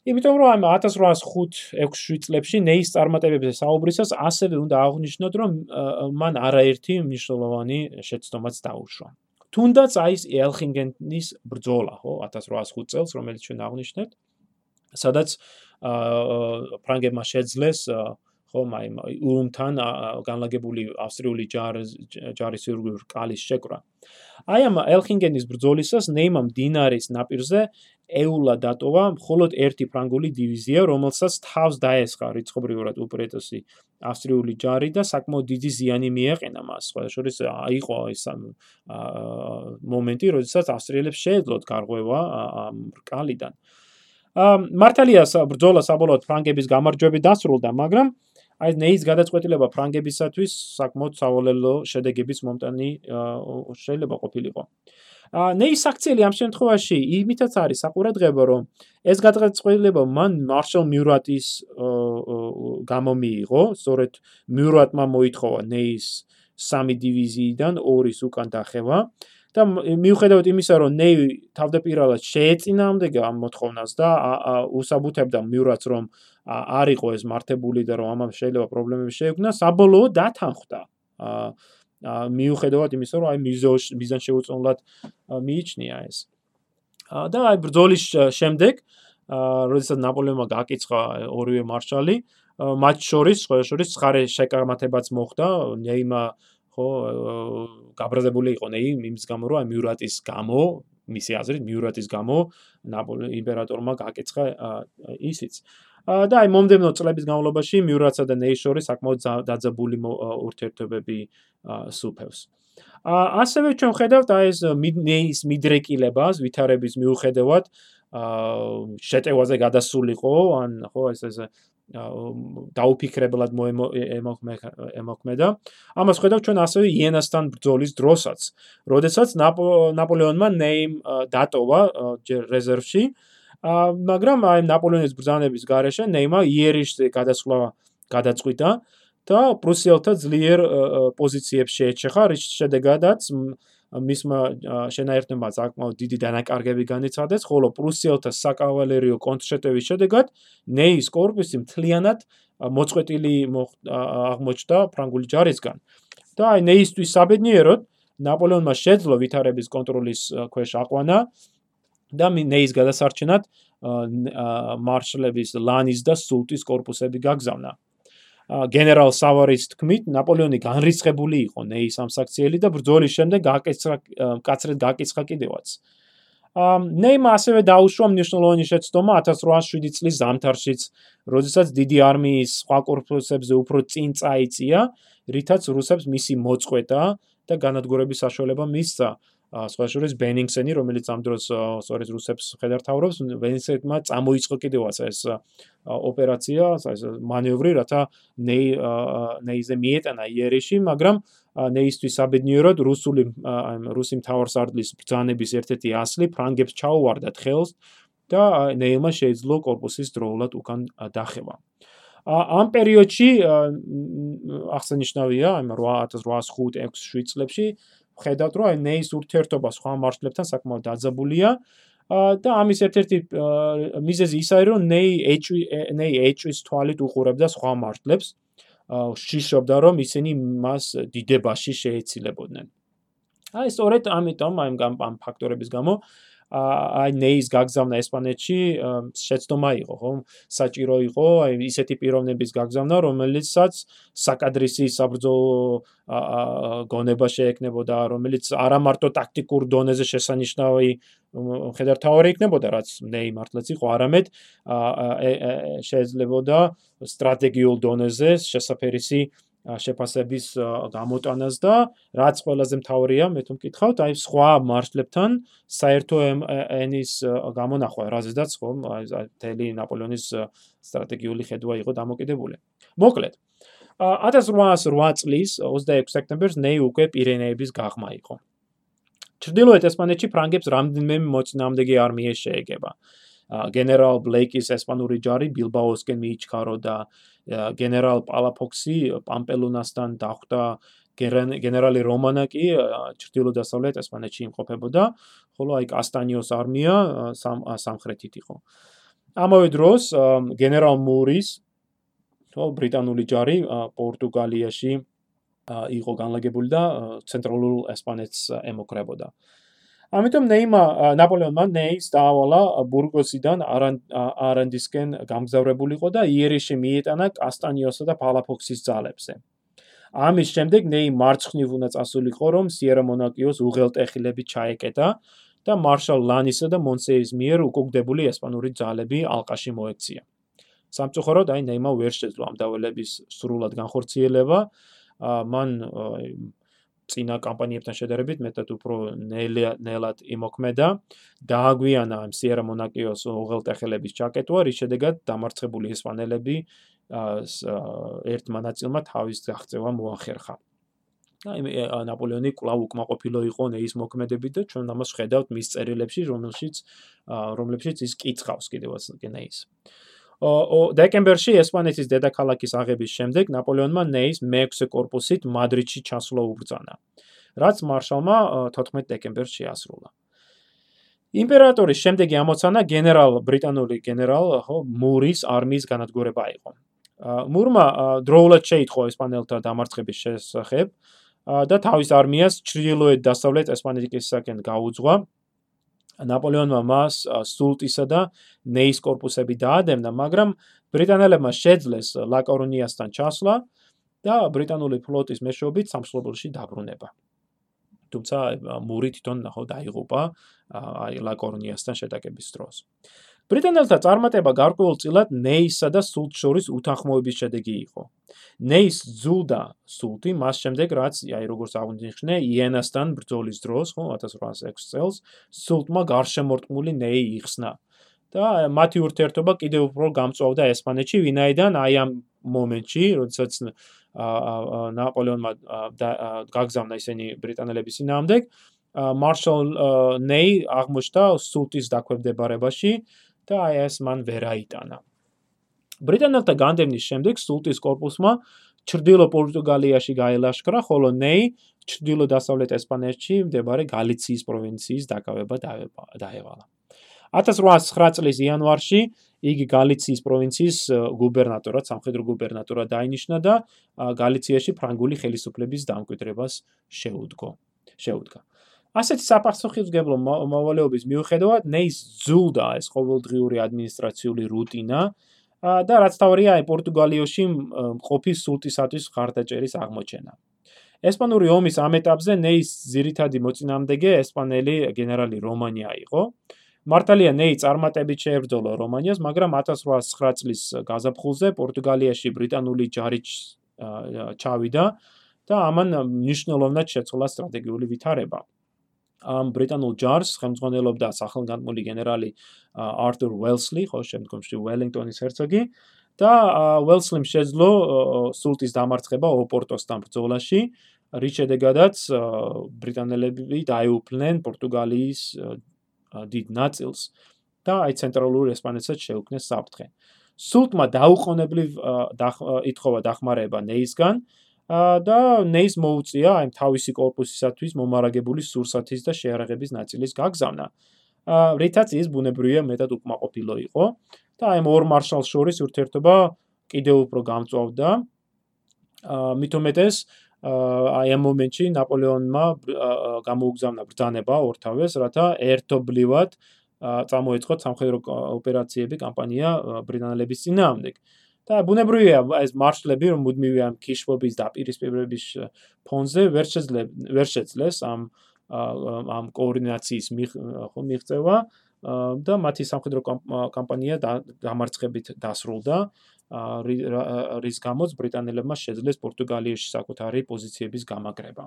იმიტომ რომ 1805-6 წლებში ნეის წარმატებებზე საუბრისას ასევე უნდა აღვნიშნოთ, რომ მან არაერთი მნიშვნელოვანი შეცდომაც დაუშვა. თუნდაც აი ეს ელხინგენის ბრძოლა, ხო, 1805 წელს, რომელიც ჩვენ აღვნიშნეთ, სადაც ფრანგებმა შეძლეს ხომ აი ულუმთან განლაგებული ავსტრიული ჯარის ირგვლივ კალის შეკრა. აი ამ ელხინგენის ბრძოლისას ნეიმამ დინარის ნაპირზე ეულა დატოვა მხოლოდ ერთი ფრანგული დივიზია, რომელსაც თავს დაესხა რიცხობრივად უპრეტესი ავსტრიული ჯარი და საკმაოდ დიდი ზიანი მიეყენა მას. სხვა შორის აიყო ეს მომენტი, როდესაც ავსტრიელებს შეეძლოთ გარღვევა ამ რკალიდან. მართალია ბრძოლა საბოლოოდ ფრანგების გამარჯვებით დასრულდა, მაგრამ აი ნეის გადაწყვეტილება ფრანგებისათვის საკმაოდ სავალელო შედეგების მომტანი შეიძლება ყოფილიყო. ნეის აქციელი ამ შემთხვევაში იმითაც არის საყურადღებო რომ ეს გადაწყვეტილება მან მარშალ მიურატის გამომიიღო, სწორედ მიურატმა მოითხოვა ნეის სამი დივიზიიდან ორის უკან დახევა და მიუხედავად იმისა რომ ნეი თავდაპირველად შეეწინააღმდეგა ამ მოთხოვნას და უსაბუთებდა მიურატს რომ არ იყო ეს მართებული და რომ ამას შეიძლება პრობლემები შეექმნა, საბოლოოდ დათანხმდა. აა მიუხედავად იმისა, რომ აი მიზან შეუწონლად მიიჩნია ეს. და აი ბრძოლის შემდეგ, როდესაც ნაპოლეონმა გააკიცხა ორივე მარშალი, მათ შორის, სხვა შორის ცხარე შეკამათებაც მოხდა, ნეიმა ხო გაბრაზებული იყო ნეი იმის გამო, რომ აი მიურატის გამო მისი აზრით მიურატის გამო ნაპოლეონ იმპერატორმა გააკიცხა ისიც. და აი მომდენო წლების განმავლობაში მიურაცა და ნეიშორი საკმაოდ დაძაბული ურთიერთობები სუფევს. ა ასევე ჩვენ ხედავთ აი ეს ნეის მიდრეკილებას ვითარების მიუხედავად ა შეტევაზე გადასულიყო ან ხო ეს ეს დაუფიქრებლად მოემოქმედა. ამას ხედავთ ჩვენ ასევე იენასთან ბრძოლის დროსაც, როდესაც ნაპოლეონმა ნეიმ დატოვა რეზერვში მაგრამ აი ნაპოლეონის ბრძანების გარეშე ნეიმა იერიშზე გადასვლა გადაწყვიტა და პრუსიელთა ძლიერ პოზიციებს შეეჩეხა, რის შედეგადაც მისმა შენაერთმა საკმაოდ დიდი დანაკარგები განიცადეს, ხოლო პრუსიელთა საკავალერიო კონტრშეტევის შედეგად ნეის კორპუსი მთლიანად მოწყვეტილი აღმოჩნდა ფრანგული ჯარისგან. და აი ნეისთვის საბედნიეროდ ნაპოლეონმა შეძლო ვითარების კონტროლის ქვეშ აყვანა, და ნეის გადასარჩენად მარშლების ლანის და სულტის корпуსები გაგზავნა. გენერალ სავარის თქმით, ნაპოლეონი განრიცხებული იყო ნეის ამ საქციელი და ბრძოლის შემდეგ გაკეცრა კაცრად გაკიცხა კიდევაც. ნეიმა ასევე დაუშვა მნიშვნელოვანი შეცდომა 1807 წლის ზამთარშიც, როდესაც დიდი არმიის სხვა корпуსებზე უფრო წინ წაიწია, რითაც რუსებს მისი მოწყვეტა და განადგურების საშუალება მისცა. სხვა შორის ბენინგსენი, რომელიც ამ დროს სწორედ რუსებს ხედართავრობს, ბენინგსენმა წამოიწყო კიდევაც ეს ოპერაცია, ეს მანევრი, რათა ნეი ნეიზე მიეტანა იერიში, მაგრამ ნეისთვის საბედნიეროდ რუსული რუსი მთავარსარდლის ბრძანების ერთ-ერთი ასლი ფრანგებს ჩაუვარდათ ხელს და ნეილმა შეძლო корпуსის დროულად უკან დახევა. ამ პერიოდში აღსანიშნავია, ამ 1805-6 წლებში ხედავთ, რომ აი ნეის ურთიერთობა სხვა მარშლებთან საკმაოდ დაძაბულია და ამის ერთ-ერთი მიზეზი ის არის, რომ ნეი ეჭვი ნეი ეჭვის თვალით უყურებდა სხვა მარშლებს, შიშობდა, რომ ისინი მას დიდებაში შეეცილებოდნენ. აი სწორედ ამიტომ აი ამ ფაქტორების გამო აი ნეის გაგზავნა ესპანეთში შეცდომა იყო, ხო? საჭირო იყო აი ისეთი პიროვნების გაგზავნა, რომელიცაც საკადრისის საბრძოლო გონება შეექნებოდა, რომელიც არა მარტო ტაქტიკურ დონეზე შესანიშნავი ხედართავარი იქნებოდა, რაც ნეი მართლაც იყო, არამედ შეიძლებოდა სტრატეგიულ დონეზე შესაძფერისი შეფასების გამოტანას და რაც ყველაზე მთავარია, მე თუ მკითხავთ, აი სხვა მარშლებთან საერთო ენის გამონახვა, რაზედაც ხომ აი თელი ნაპოლეონის სტრატეგიული ხედვა იყო დამოკიდებული. მოკლედ 1808 წლის 26 სექტემბერს ნეი უკვე პირენეების გაღმა იყო. ჩრდილოეთ ესპანეთში ფრანგებს რამდენიმე მოწინააღმდეგე არმია შეეგება. გენერალ ბლეიკის ესპანური ჯარი ბილბაოსკენ მიიჩქარო და გენერალ პალაფოქსი პამპელუნასთან დახვდა გენერალი რომანა კი ჩრდილო-დასავლეთ ესპანეთში იმყოფებოდა, ხოლო აი კასტანიოს არმია სამხრეთით იყო. ამავე დროს გენერალ მურის თო ბრიტანული ჯარი პორტუგალიაში იყო განლაგებული და ცენტრალურ ესპანეთს ემოკრებოდა. ამიტომ ნეიმა ნაპოლეონმა ნეის დაავალა ბურგოსიდან არანდისკენ გამგზავრებულიყო და იერიში მიეტანა კასტანიოსა და პალაფოქსის ძალებზე. ამის შემდეგ ნეი მარცხნივ უნდა წასულიყო, რომ სიერა მონაკიოს უღელტეხილები ჩაეკეტა და მარშალ ლანისა და მონსეის მიერ უკუგდებული ესპანური ძალები ალყაში მოექცია. სამწუხაროდ აი ნეიმა ვერ შეძლო ამ დავალების სრულად განხორციელება. მან წინა კამპანიებთან შედარებით მეტად უფრო ნელად იმოქმედა. დააგვიანა ამ სიერა მონაკიოს უღელტეხილების ჩაკეტვა, რის შედეგად დამარცხებული ესპანელები ერთმა ნაწილმა თავის გაღწევა მოახერხა. ნაპოლეონი კვლავ უკმაყოფილო იყო ნეის მოქმედებით და ჩვენ ამას ხედავთ მის წერილებში, რომელშიც რომლებშიც ის კიცხავს კიდევაც ნეის. აა დეკემბერში ესპანეთის დედაქალაქის აღების შემდეგ ნაპოლეონმა ნეის მეექვსე კორპუსით მადრიდში ჩასვლა უბრძანა, რაც მარშალმა 14 დეკემბერს შეასრულა. იმპერატორის შემდეგი ამოცანა გენერალ ბრიტანული გენერალ ხო მურის არმიის განადგურება იყო. მურმა დროულად შეიტყო ესპანელთა დამარცხების შესახებ და თავის არმიას ჩრდილოეთ დასავლეთ ესპანეთისაკენ გაუძღვა ნაპოლეონმა მას სულტისა და ნეის корпуსები დაადევნა, მაგრამ ბრიტანელებმა შეძლეს ლაკორონიასთან ჩასვლა და ბრიტანული ფლოტის მეშვეობით სამშობლოში დაბრუნება. თუმცა მური თვითონ ნახო დაიღუპა აი ლაკორონიასთან შეტაკების დროს. ბრიტანელთა წარმატება გარკვეულწილად ნეისსა და სულტ შორის უთანხმოების შედეგი იყო. ნეის ზულდა სულტი მას შემდეგ რაც აი როგორც აღვნიშნე იენასთან ბრძოლის დროს ხო 1806 წელს სულტმა გარშემორტყმული ნეი იხსნა და მათი ურთიერთობა კიდევ უფრო გამწვავდა ესპანეთში ვინაიდან აი ამ მომენტში როდესაც ნაპოლეონმა გაგზავნა ისინი ბრიტანელების ძინაამდე მარშალ ნეი აღმოჩნდა სულტის დაქვემდებარებაში და აი ეს მან ვერ აიტანა. ბრიტანელთა განდევნის შემდეგ სულტის корпуსმა ჩრდილო პორტუგალიაში გაილაშქრა, ხოლო ნეი ჩრდილო-დასავლეთ ესპანეთში მდებარე გალიციის პროვინციის დაკავება დაევალა. 1809 წლის იანვარში იგი გალიციის პროვინციის გუბერნატორად, სამხედრო გუბერნატორად დაინიშნა და გალიციაში ფრანგული ხელისუფლების დამკვიდრებას შეუდგო. შეუდგა. ასეთი საფასუხისგებლო მოვალეობის მიუხედავად, ნეის ზულდა ეს ყოველდღიური ადმინისტრაციული რუტინა და რაც თავია აი პორტუგალიოში ყოფის სულტისათვის ხარდაჭერის აღმოჩენა. ესპანური ომის ამ ეტაპზე ნეის ზირითადი მოწინააღმდეგე ესპანელი გენერალი რომანია იყო. მართალია ნეი წარმატებით შეებრძოლა რომანიას, მაგრამ 1809 წლის გაზაფხულზე პორტუგალიაში ბრიტანული ჯარი ჩავიდა და ამან მნიშვნელოვნად შეცვალა სტრატეგიული ვითარება. ამ ბრიტანულ ჯარს ხელმძღვანელობდა სახელგანთმული გენერალი არტურ უელსლი, ხო შემდგომში უელინგტონის ჰერცოგი და უელსლიმ შეძლო სულტის დამარცხება ოპორტოსთან ბრძოლაში, რის შედეგადაც ბრიტანელები დაეუფლნენ პორტუგალიის დიდ ნაწილს და აი ცენტრალურ ესპანეთსაც შეუქმნეს საფრთხე. სულტმა დაუყოვნებლივ ითხოვა დახმარება ნეისგან, აა და ნეის მოუწია აი თავისი корпуსისათვის მომარაგებული სურსათის და შეარაღების ნაწილის გაგზავნა. რითაც ის ბუნებრივია მეტად უკმაყოფილო იყო და აი ორ მარშალს შორის ურთიერთობა კიდევ უფრო გამწვავდა. მით უმეტეს აი ამ მომენტში ნაპოლეონმა გამოუგზავნა ბრძანება ორთავეს, რათა ერთობლივად წამოეწყოთ სამხედრო ოპერაციები კამპანია ბრიტანელების წინააღმდეგ. აა და ბუნებრივია ეს მარშლები რომ მუდმივი ამ ქიშბობის დაპირისპირების ფონზე ვერ შეძლებს ვერ შეძლეს ამ ამ კოორდინაციის ხო მიღწევა და მათი სამხედრო კამპანია დამარცხებით დასრულდა რის გამოც ბრიტანელებმა შეძლეს პორტუგალიაში საკუთარი პოზიციების გამაგრება.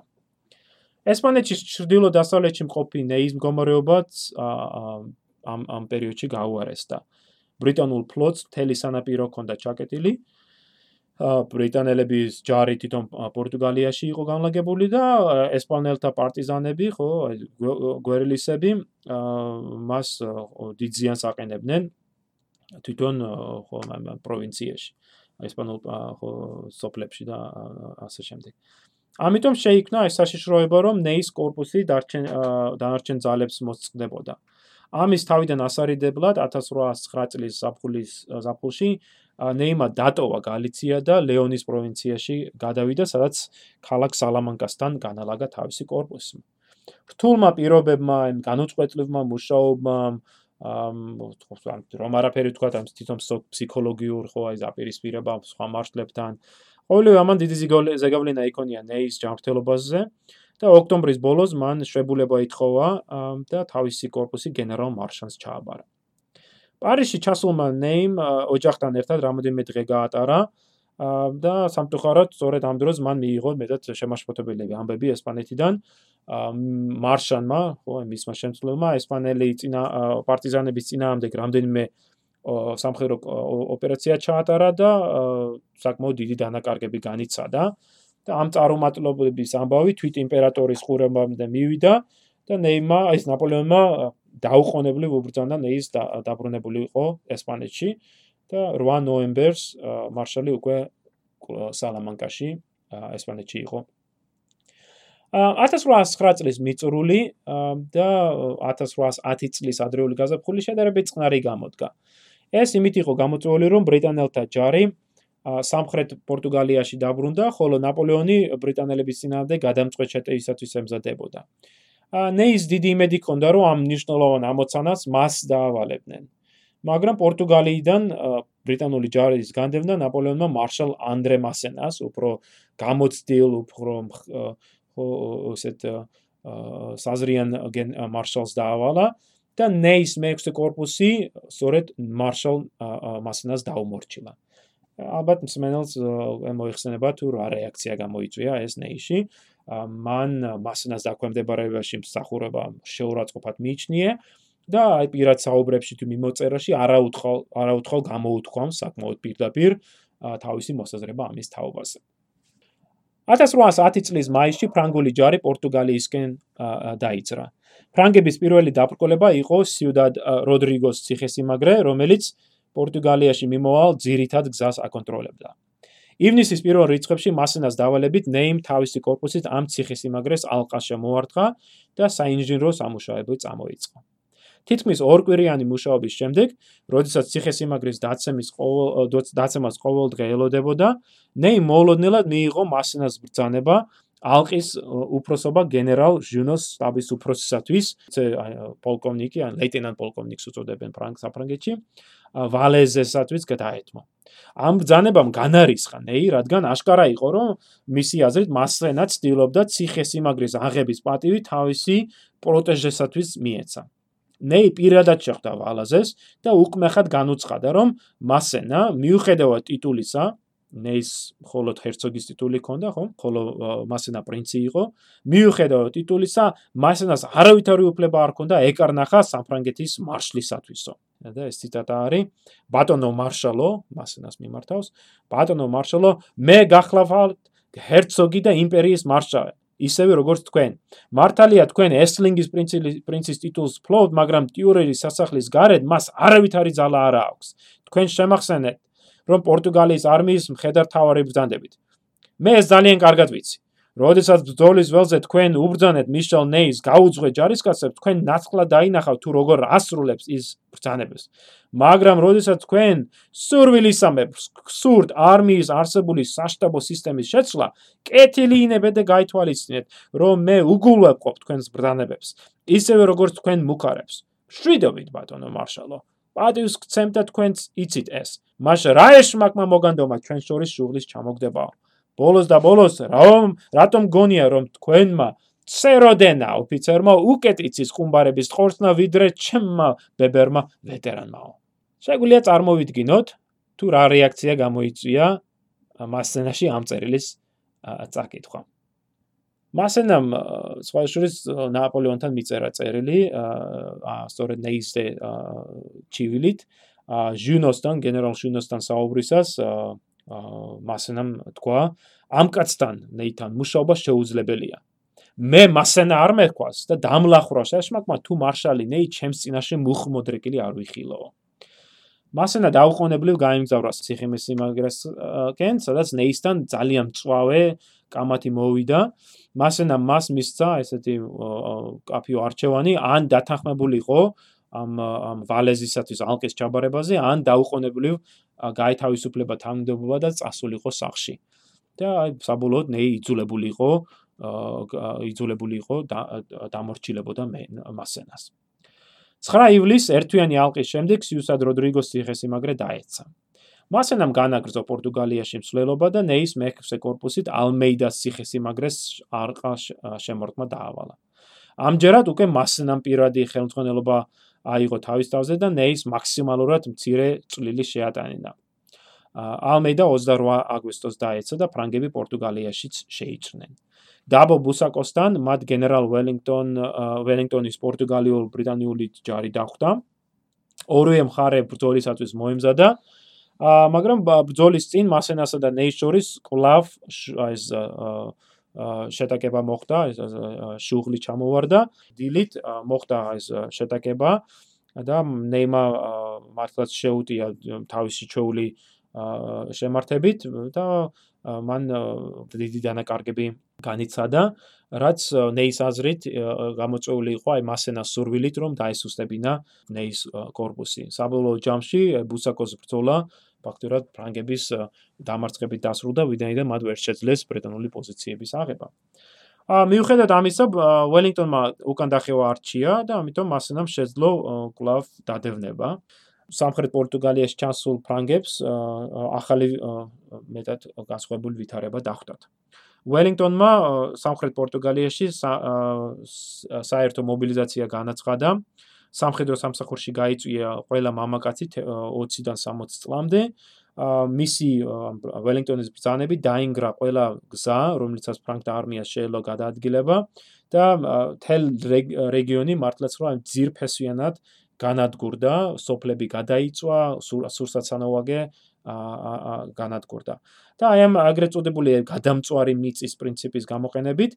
ესპანეთის ჩრდილო-დასავლეთში მყოფი ნეის მდგომარეობაც ამ ამ პერიოდში გაუარესდა. ბრიტანულ ფლოტს მთელი სანაპირო ჰქონდა ჩაკეტილი. ბრიტანელების ჯარი თვითონ პორტუგალიაში იყო განლაგებული და ესპანელთა პარტიზანები, ხო, გვერილისები მას დიდ ზიანს აყენებდნენ თვითონ ხო პროვინციაში, ესპანულ ხო სოფლებში და ასე შემდეგ. ამიტომ შეიქმნა ეს საშიშროება, რომ ნეის корпуსი დანარჩენ ძალებს მოსწყდებოდა. აა ამის თავიდან ასარიდებლად 1809 წლის ზაფხულის ზაფხულში ნეიმა დატოვა გალიცია და ლეონის პროვინციაში გადავიდა, სადაც ქალაქ სალამანკასთან განალაგა თავისი корпуსი. რთულმა პირობებმა, განუწყვეტლებმა მუშაობამ ამ რომ არაფერი თქვა ამ თვითონ ფსიქოლოგიურ ხო აი ზაპირისპირება სხვა მარშლებთან ყოველივე ამან დიდი ზეგავლენა იქონია ნეის ჯანმრთელობაზე. აა და ოქტომბრის ბოლოს მან შვებულება ითხოვა და თავისი корпуსი გენერალ მარშანს ჩააბარა. პარიზში ჩასულმა ნეიმ ოჯახთან ერთად რამოდენიმე დღე გაატარა და სამწუხაროდ სწორედ ამ დროს მან მიიღო მეტად შემაშფოთებელი ამბები ესპანეთიდან მარშანმა, ხო, მისმა შემცვლელმა ესპანელი წინა პარტიზანების წინააღმდეგ რამდენიმე სამხედრო ოპერაცია ჩაატარა და საკმაოდ დიდი დანაკარგები განიცადა. აა და ამ წარუმატებლობის ამბავი თვით იმპერატორის ხურებამდე მივიდა და ნეიმა ეს ნაპოლეონმა დაუყოვნებლივ უბრძანა ნეის დაბრუნებული იყო ესპანეთში და 8 ნოემბერს მარშალი უკვე სალამანკაში ესპანეთში იყო 1809 წლის მიწრული და 1810 წლის ადრეული გაზაფხული შედარებით წყნარი გამოდგა. ეს იმით იყო გამოწვეული, რომ ბრიტანელთა ჯარი სამხრეთ პორტუგალიაში დაბრუნდა, ხოლო ნაპოლეონი ბრიტანელების წინააღმდეგ გადამწყვეტ შეტევისათვის ემზადებოდა. ნეის დიდი იმედი ჰქონდა, რომ ამ მნიშვნელოვან ამოცანას მას დაავალებდნენ. მაგრამ პორტუგალიიდან ბრიტანული ჯარის განდევნა ნაპოლეონმა მარშალ ანდრე მასენას, უფრო გამოცდილ, უფრო ესეთ საზრიან მარშალს დაავალა და ნეის მე-6 корпуსი სწორედ მარშალ მასენას დაუმორჩილა. ალბათ მსმენელს მოიხსენება თუ რა რეაქცია გამოიწვია ეს ნეიში. მან მასნას დაქვემდებარებაში მსახურება შეურაცხყოფად მიიჩნია და აი პირად საუბრებში თუ მიმოწერაში არაუთხალ არაუთხალ გამოუთქვამ საკმაოდ პირდაპირ თავისი მოსაზრება ამის თაობაზე. 1810 წლის მაისში ფრანგული ჯარი პორტუგალიისკენ დაიძრა. ფრანგების პირველი დაბრკოლება იყო სიუდად როდრიგოს ციხესიმაგრე, რომელიც პორტუგალიაში მიმოვალ ძირითად გზას აკონტროლებდა. ივნისის პირველ რიცხვებში მასენას დავალებით ნეიმ თავისი корпуსით ამ ციხესიმაგრეს ალყას შემოარტყა და საინჟინრო სამუშაოები წამოიწყო. თითქმის ორკვირიანი მუშაობის შემდეგ, როდესაც ციხესიმაგრის დაცემის დაცემას ყოველდღე ელოდებოდა, ნეი მოულოდნელად მიიღო მასენას ბრძანება ალყის უფროსობა გენერალ ჟუნოს სტაბის უფროსისათვის, პოლკოვნიკი, ან ლეიტენანტ პოლკოვნიკს უწოდებენ ფრანგ საფრანგეთში, ვალეზესათვის გადაეთმო. ამ ბრძანებამ განარისხა ნეი, რადგან აშკარა იყო, რომ მისი აზრით მასენა ცდილობდა ციხესიმაგრის აღების პატივი თავისი პროტეჟესათვის მიეცა. ნეი პირადად შეხვდა ვალაზეს და უკმეხად განუცხადა, რომ მასენა მიუხედავად ტიტულისა, ნეის მხოლოდ ჰერცოგის ტიტული ჰქონდა, ხო? ხოლო მასენა პრინცი იყო. მიუხედავად ტიტულისა, მასენას არავითარი უფლება არ ჰქონდა ეკარნახა საფრანგეთის მარშლისათვისო. და ეს ციტატა არის ბატონო მარშალო, მასენას მიმართავს. ბატონო მარშალო, მე გახლავართ ჰერცოგი და იმპერიის მარშალი. ისევე როგორც თქვენ. მართალია თქვენ ესლინგის პრინცის პრინცის ტიტულს ფლობთ, მაგრამ ტიურელის სასახლის გარეთ მას არავითარი ძალა არ აქვს. თქვენ შემახსენეთ, რომ პორტუგალიის არმიის მხედართავარი ბრძანდებით. მე ეს ძალიან კარგად ვიცი. როდესაც ბრძოლის ველზე თქვენ უბრძანეთ მიშელ ნეის გაუძღვე ჯარისკაცებს, თქვენ ნაცხლა დაინახავთ თუ როგორ ასრულებს ის ბრძანებას. მაგრამ როდესაც თქვენ სურვილისამებრ სურთ არმიის არსებული საშტაბო სისტემის შეცვლა, კეთილი ინებეთ და გაითვალისწინეთ, რომ მე უგულვებ ყოფ თქვენს ბრძანებებს, ისევე როგორც თქვენ მუქარებს. შვიდობით ბატონო მარშალო. პატივს გცემთ თქვენც იცით ეს. მაშ რა ეშმაკმა მოგანდომა ჩვენ შორის შუღლის ჩამოგდებაო. ბოლოს და ბოლოს რომ რატომ გონია რომ თქვენმა ცეროდენა ოფიცერმა უკეთ იცის ხუმბარების ხორცნა ვიდრე ჩემმა ბებერმა ვეტერანმაო. შეგვიძლია წარმოვიდგინოთ თუ რა რეაქცია გამოიწვია მასენაში ამ წერილის წაკითხვა. მასენამ სხვა შორის ნაპოლეონთან მიწერა წერილი აა სწორედ ნეისზე ჩივილით ჟუნოსთან გენერალ ჟუნოსთან საუბრისას მასენამ თქვა ამ კაცთან ნეითან მუშაობა შეუძლებელია. მე მასენა არ მეხვას და დამლახროს ეშმაკმა თუ მარშალი ნეი ჩემს წინაშე მუხმოდრეკილი არ ვიხილო მასენა დაუყოვნებლივ გაიმგზავრა ციხემის სიმაგრეს კენ სადაც ნეისთან ძალიან მწვავე კამათი მოვიდა მასენა მას მისცა ესეთი კაფიო არჩევანი ან დათანხმებულიყო ამ ამ ვალეზისათვის ალკეს ჩაბარებაზე ან დაუყოვნებლივ გაითავისუფლება თანამდებობა და წასულიყო სახში. და აი საბოლოოდ ნეი იძულებულიყო იძულებულიყო დამორჩილებოდა მასენას. 9 ივლისს ერთვიანი ალყის შემდეგ სიუსად როდრიგოს ციხესიმაგრე დაეცა. მასენამ განაგრძო პორტუგალიაში მსვლელობა და ნეის მექსე კორპუსით ალმეიდას ციხესიმაგრეს არყა შემორტმა დაავალა. ამჯერად უკვე მასენამ პირადი ხელმძღვანელობა აიღო თავის თავზე და ნეის მაქსიმალურად მცირე წვლილი შეატანინა. ალმეიდა 28 აგვისტოს დაეცა და ფრანგები პორტუგალიაშიც შეიჭრნენ. დაბო ბუსაკოსთან მათ გენერალ ველინგტონ ველინგტონის პორტუგალიურ ბრიტანიული ჯარი დახვდა. ორივე მხარე ბრძოლისათვის მოემზადა. ა მაგრამ ბრძოლის წინ მასენასა და ნეის შორის კლავ ეს შეტაკება მოხდა, ეს შუღლი ჩამოვარდა. დილით მოხდა ეს შეტაკება და ნეიმა მართლაც შეუტია თავისი ჩეული შემართებით და მან დიდი დანაკარგები განიცადა, რაც ნეის აზრით გამოწვეული იყო აი მასენას სურვილით, რომ დაესუსტებინა ნეის корпуსი. საბოლოო ჯამში ბუსაკოს ბრძოლა ფაქტურად ფრანგების დამარცხებით დასრულდა, ვიდრე მათ ვერ შეძლეს ბრეტონული პოზიციების აღება. ა მიუხედავად ამისა, ველინგტონმა უკან დახევა არ ჩია და ამიტომ მასენამ შეძლო კლავ დადევნება. სამხრეთ პორტუგალიაში ჩასულ ფრანგებს ახალი მეტად განსხვავებული ვითარება დახვდათ. ველინგტონმა სამხრეთ პორტუგალიაში საერთო მობილიზაცია განაცხადა. სამხედრო სამსახურში გაიწვია ყველა მამაკაცი 20-დან 60 წლამდე. მისი ველინგტონის ბრძანები დაინგრა ყველა გზა, რომლითაც ფრანგთა არმიას შეელო გადაადგილება და თელ რეგიონი მართლაც რა ძირფესვიანად განადგურდა, სოფლები გადაიწვა, სურსაცანოვაგე აა განადგურდა. და აი ამ აგრეთ წოდებული გადამწვარი მიწის პრინციპის გამოყენებით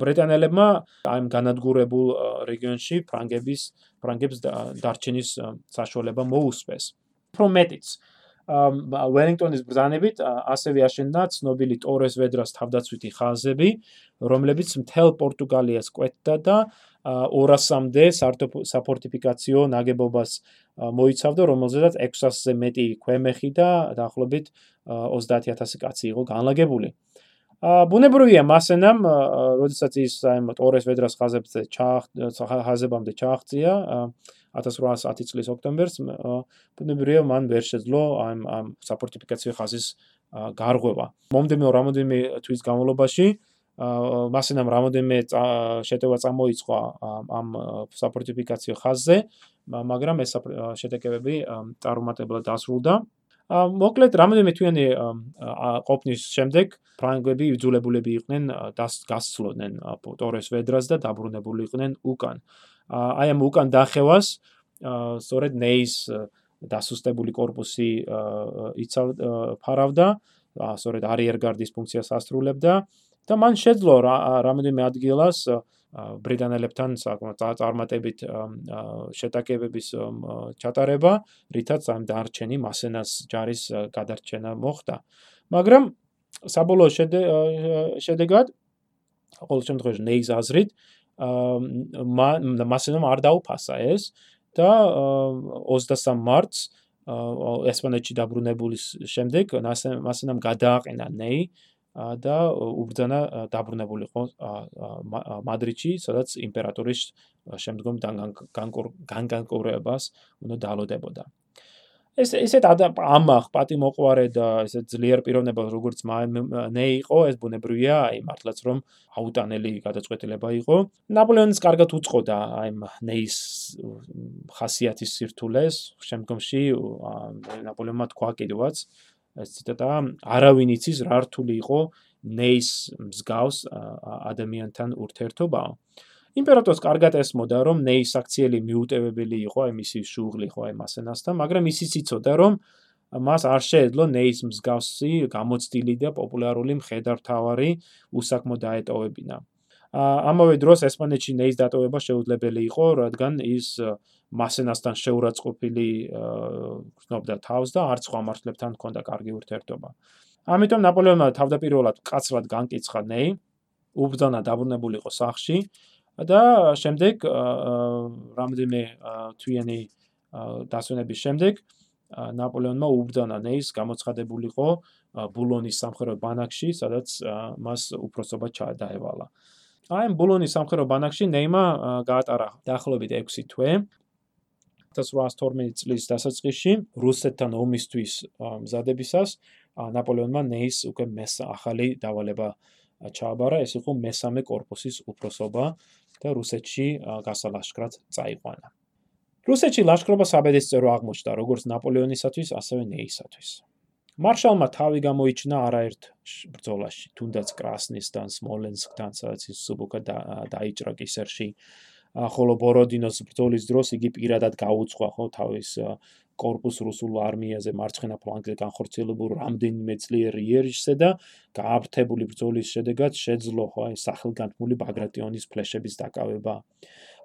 ბრიტანელებმა აი ამ განადგურებულ რეგიონში ფრანგების ფრანგებს დარჩენის საშუალება მოუსწეს. პრომეტიც ველინგტონის ბრძანებით ასევე აშენდა ცნობილი ტორეს ვედრას თავდაცვითი ხაზები, რომლებიც მთელ პორტუგალიას კვეთდა და 200-მდე საფორტიფიკაციო ნაგებობას მოიცავდა, რომელზედაც 600-ზე მეტი ქვემეხი და დაახლოებით 30000 კაცი იყო განლაგებული. ა ბუნებრივია მასენამ, როდესაც ის აი ტორეს ვედრას ხაზებზე ხაზებამდე ჩააღწია 1810 წლის ოქტომბერს, ბუნებრივია მან ვერ შეძლო ამ ამ საფორტიფიკაციო ხაზის გარღვევა. მომდენო რამოდენიმე თვის განმავლობაში მასენამ რამოდენიმე შეტევა წამოიწყო ამ საფორტიფიკაციო ხაზზე, მაგრამ ეს შეტეკებები წარუმატებლად დასრულდა. მოკლედ რამოდენიმე თვიანი ყოფნის შემდეგ ფრანგები იძულებულები იყვნენ გასცლოდნენ ტორეს ვედრას და დაბრუნებული იყვნენ უკან. აი ამ უკან დახევას სწორედ ნეის დასუსტებული корпуსი იცავ ფარავდა, სწორედ არიერგარდის ფუნქციას ასრულებდა და მან შეძლო რამოდენიმე ადგილას ბრიტანელებთან საკმაოდ წარმატებით შეტაკებების ჩატარება, რითაც ამ დარჩენი მასენას ჯარის გადარჩენა მოხდა. მაგრამ საბოლოო შედეგად ყოველ შემთხვევაში ნეის აზრით მასენომ არ დაუფასა ეს და 23 მარტს ესპანეთში დაბრუნებულის შემდეგ მასენამ გადააყენა ნეი და უბრძანა დაბრუნებულიყო მადრიდში, სადაც იმპერატორის შემდგომ განკანკურებას უნდა დალოდებოდა. ეს ესეთ ამახ პატიმოყარე და ესეთ ძლიერ პიროვნება როგორც ნე იყო ეს ბუნებრივია აი მართლაც რომ აუტანელი გადაწყვეტილება იყო. ნაპოლეონის კარგად უწყოდა აი ნეის ხასიათის სირთულეს შემდგომში ნაპოლეონმა თქვა კიდევაც ეს ციტატა არავინ იცის რა რთული იყო ნეის მსგავს ადამიანთან ურთიერთობაა იმპერატორს კარგად ესმოდა, რომ ნეის აქციელი მიუტევებელი იყო, აი მისი შუღლი ხო აი მასენასთან, მაგრამ ისიც იცოდა, რომ მას არ შეეძლო ნეის მსგავსი გამოცდილი და პოპულარული მხედართავარი უსაკმო დაეტოვებინა. ამავე დროს ესპანეთში ნეის დატოვება შეუძლებელი იყო, რადგან ის მასენასთან შეურაცხყოფილი გრძნობდა თავს და არც სხვა მართლებთან ჰქონდა კარგი ურთიერთობა. ამიტომ ნაპოლეონმა თავდაპირველად კაცრად განკიცხა ნეი, უბრძანა დაბრუნებულიყო სახში და შემდეგ რამდენიმე თვიანი დასვენების შემდეგ ნაპოლეონმა უბრძანა ნეის გამოცხადებულიყო ბულონის სამხედრო ბანაკში, სადაც მას უფროსობა ჩაადაევალა. აი, ბულონის სამხედრო ბანაკში ნეიმა გაატარა დაახლოებით 6 თვე. 1812 წლის დასაწყისში რუსეთთან ომისთვის მზადებისას ნაპოლეონმა ნეის უკვე მესა ახალი დავალება ჩააბარა, ეს იყო მესამე корпуსის უფროსობა. აა და რუსეთში გასალაშქრად წაიყვანა. რუსეთში ლაშქრობა საბედისწერო აღმოჩნდა როგორც ნაპოლეონისათვის, ასევე ნეისათვის. მარშალმა თავი გამოიჩინა არაერთ ბრძოლაში, თუნდაც კრასნისთან, სმოლენსკთან, სადაც ის სუბუქა დაიჭრა კისერში. ხოლო ბოროდინოს ბრძოლის დროს იგი პირადად გაუძღვა ხო თავის корпус რუსულ არმიაზე მარცხენა ფლანგზე განხორციელებულ რამდენიმე ძლიერ იერიშზე და გააფთრებული ბრძოლის შედეგად შეძლო ხო ეს სახელგანთმული ბაგრატიონის ფლეშების დაკავება.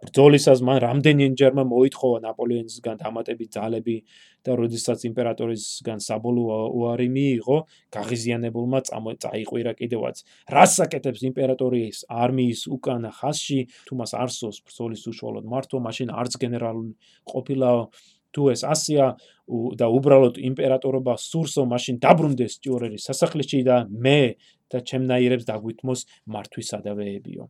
ბრძოლისას მან რამდენიმეჯერმა მოითხოვა ნაპოლეონისგან დამატებით ძალები და როდესაც იმპერატორისგან საბოლოო უარი მიიღო, გაღიზიანებულმა წაიყვირა კიდევაც. რას საკეთებს იმპერატორის არმიის უკანა ხაზში, თუ მას არსოს ბრძოლის უშუალოდ მართვა, მაშინ არც გენერალური ყოფილა თუ ეს ასია და უბრალოდ იმპერატორობა სურსო მაშინ დაბრუნდეს სტიორერის სასახლეში და მე და ჩემნაირებს დაგვითმოს მართვის ადავეებიო.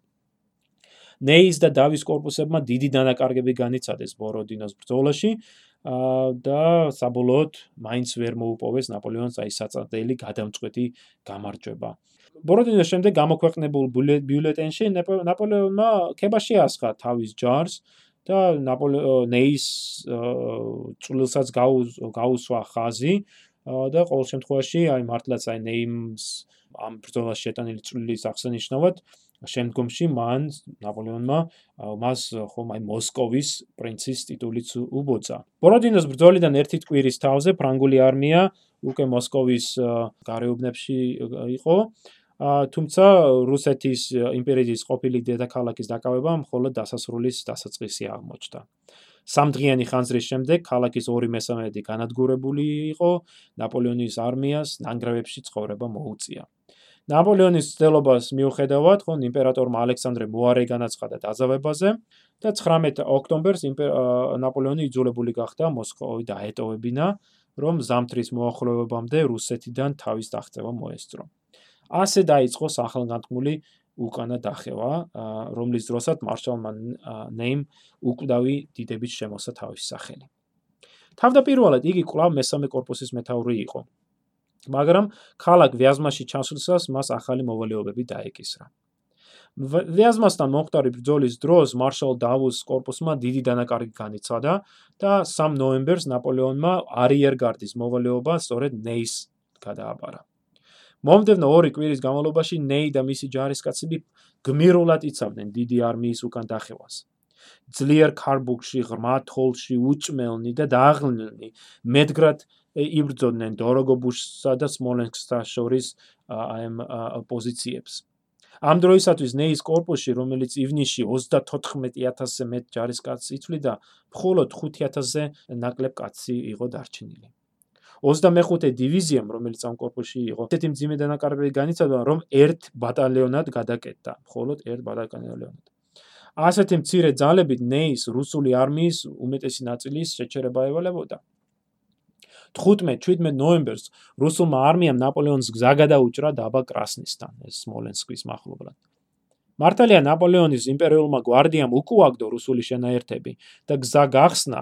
ნეის და დავის корпуსებმა დიდი დანაკარგები განიცადეს ბოროდინოს ბრძოლაში და საბოლოოდ მაინც ვერ მოუპოვეს ნაპოლეონს აი საწადელი გადამწყვეტი გამარჯვება. ბოროდინოს შემდეგ გამოქვეყნებულ ბიულეტენში ნაპოლეონმა ქება შეასხა თავის ჯარს და ნეის წვლილსაც გაუსვა ხაზი და ყოველ შემთხვევაში აი მართლაც აი ნეიმს ამ ბრძოლაში შეტანილი წვლილის აღსანიშნავად შემდგომში მან ნაპოლეონმა მას ხომ აი მოსკოვის პრინცის ტიტულიც უბოცა. ბოროდინოს ბრძოლიდან ერთი თკვირის თავზე ფრანგული არმია უკვე მოსკოვის გარეუბნებში იყო თუმცა რუსეთის იმპერიის ყოფილი დედაქალაქის დაკავება მხოლოდ დასასრულის დასაწყისი აღმოჩნდა. სამდღიანი ხანძრის შემდეგ ქალაქის 2/3 განადგურებული იყო, ნაპოლეონის არმიას ნანგრევებში ცხოვრება მოუწია. ნაპოლეონის ცდელობას მიუხედავად, ხო, იმპერატორმა ალექსანდრე მოარე განაცხადა დაძავებაზე და 19 ოქტომბერს ნაპოლეონი იძულებული გახდა მოსკოვი დაეტოვებინა, რომ ზამთრის მოახლოებამდე რუსეთიდან თავის დახცევა მოესწრო. ასე დაიწყო ახალგანთქმული უკანა დახევა, რომლის დროსაც მარშალმა ნეიმ უკვდავი დიდებით შემოსა თავის სახელი. თავდაპირველად იგი კვლავ მესამე корпуსის მეთაური იყო, მაგრამ ქალაქ ვიაზმაში ჩასვლისას მას ახალი მოვალეობები დაეკისრა. ვიაზმასთან მომხდარი ბრძოლის დროს მარშალ დავუს корпуსმა დიდი დანაკარგი განიცადა და 3 ნოემბერს ნაპოლეონმა არიერგარდის მოვალეობა სწორედ ნეის გადააბარა. მომდევნო ორი კვირის განმავლობაში ნეი და მისი ჯარისკაცები გმირულად იცავდნენ დიდი არმიის უკან დახევას. ძლიერ ქარბუქში, ღრმა თოლში, უჭმელნი და დაღლილნი, მედგრად იბრძოდნენ დოროგობუშსა და სმოლენსკსა შორის ამ პოზიციებს. ამ დროისათვის ნეის корпуსში, რომელიც ივნისში 34000-ზე მეტ ჯარისკაცს იცვლიდა, მხოლოდ 5000-ზე ნაკლებ კაცი იყო დარჩენილი. 25-ე დივიზიამ, რომელიც ამ корпуსში იყო, ესეთი მძიმე დანაკარგები განიცადა, რომ ერთ ბატალიონად გადაკეთდა, მხოლოდ ერთ ბატალიონად. ასეთი მცირე ძალებით ნეის რუსული არმიის უმეტესი ნაწილის შეჩერება ევალებოდა. 15-17 ნოემბერს რუსულმა არმიამ ნაპოლეონს გზა გადაუჭრა დაბა კრასნისთან, ეს სმოლენსკის მახლობლად. მართალია ნაპოლეონის იმპერიულმა გვარდიამ უკუაგდო რუსული შენაერთები და გზა გახსნა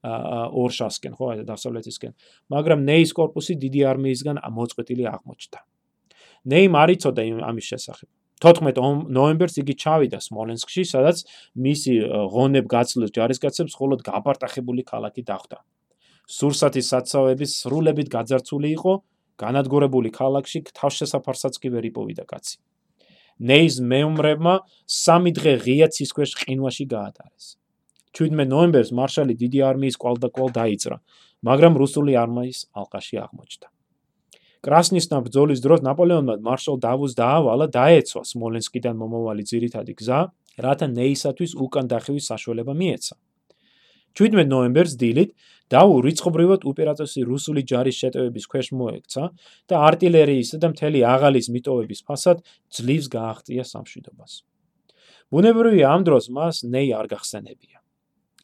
ორშასკენ, ხო, დასავლეთისკენ, მაგრამ ნეის корпуსი დიდი არმიისგან მოწყვეტილი აღმოჩნდა. ნეიმ არ იცოდა ამის შესახებ. 14 ნოემბერს იგი ჩავიდა სმოლენსკში, სადაც მისი ღონებ გაცვლილ ჯარისკაცებს მხოლოდ გაპარტახებული ქალაქი დახვდა. სურსათის საცავების სრულებით გაძარცული იყო, განადგურებული ქალაქში თავშესაფარსაც კი ვერ იპოვიდა კაცი. ნეის მეუმრებმა სამი დღე ღია ცის ქვეშ ყინვაში გაატარეს. 17 ნოემბერს მარშალი დიდი არმიის კვალდაკვალ დაიძრა, მაგრამ რუსული არმიის ალყაში აღმოჩნდა. კრასნისთან ბრძოლის დროს ნაპოლეონმა მარშალ დავუს დაავალა დაეცვა სმოლენსკიდან მომავალი ძირითადი გზა, რათა ნეისათვის უკან დახევის საშუალება მიეცა. 17 ნოემბერს დილით დაუ რიცხობრივად უპირატესი რუსული ჯარის შეტევების ქვეშ მოექცა და артиლერიისა და მთელი აღალის მიტოვების ფასად ძლივს გაახტია სამშვიდობას. ბუნებრივი ამ დროს მას ნეი არ გახსენებია.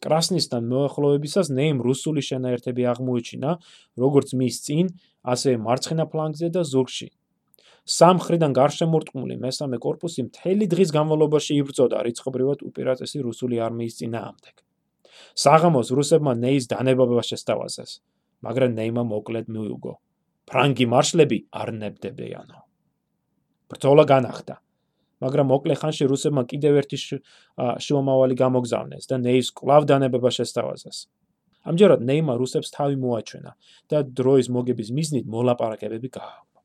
კრასნისთან მოახლოებისას ნეიმ რუსული შენაერთები აღმოიჩინა, როგორც მის წინ, ასე მარცხენა ფლანგზე და ზურგში. სამხრიდან გარშემორტყმული მესამე корпуსი მთელი დღის განმავლობაში იბრძოდა რიცხობრივად უპირატესი რუსული არმიის წინააღმდეგ. საღამოს რუსებმა ნეის დანებობა შესთავაზეს, მაგრამ ნეიმა მოკლედ მიუგო. ფრანგი მარშლები არ ნებდებიანო. ბრძოლა განახდა. მაგრამ მოკლე ხანში რუსებმა კიდევ ერთი შუამავალი გამოგზავნეს და ნეის კლავ დანებობა შესთავაზეს. ამჯერად ნეიმა რუსებს თავი მოაჩვენა და დროის მოგების მიზნით მოლაპარაკებები გააყო.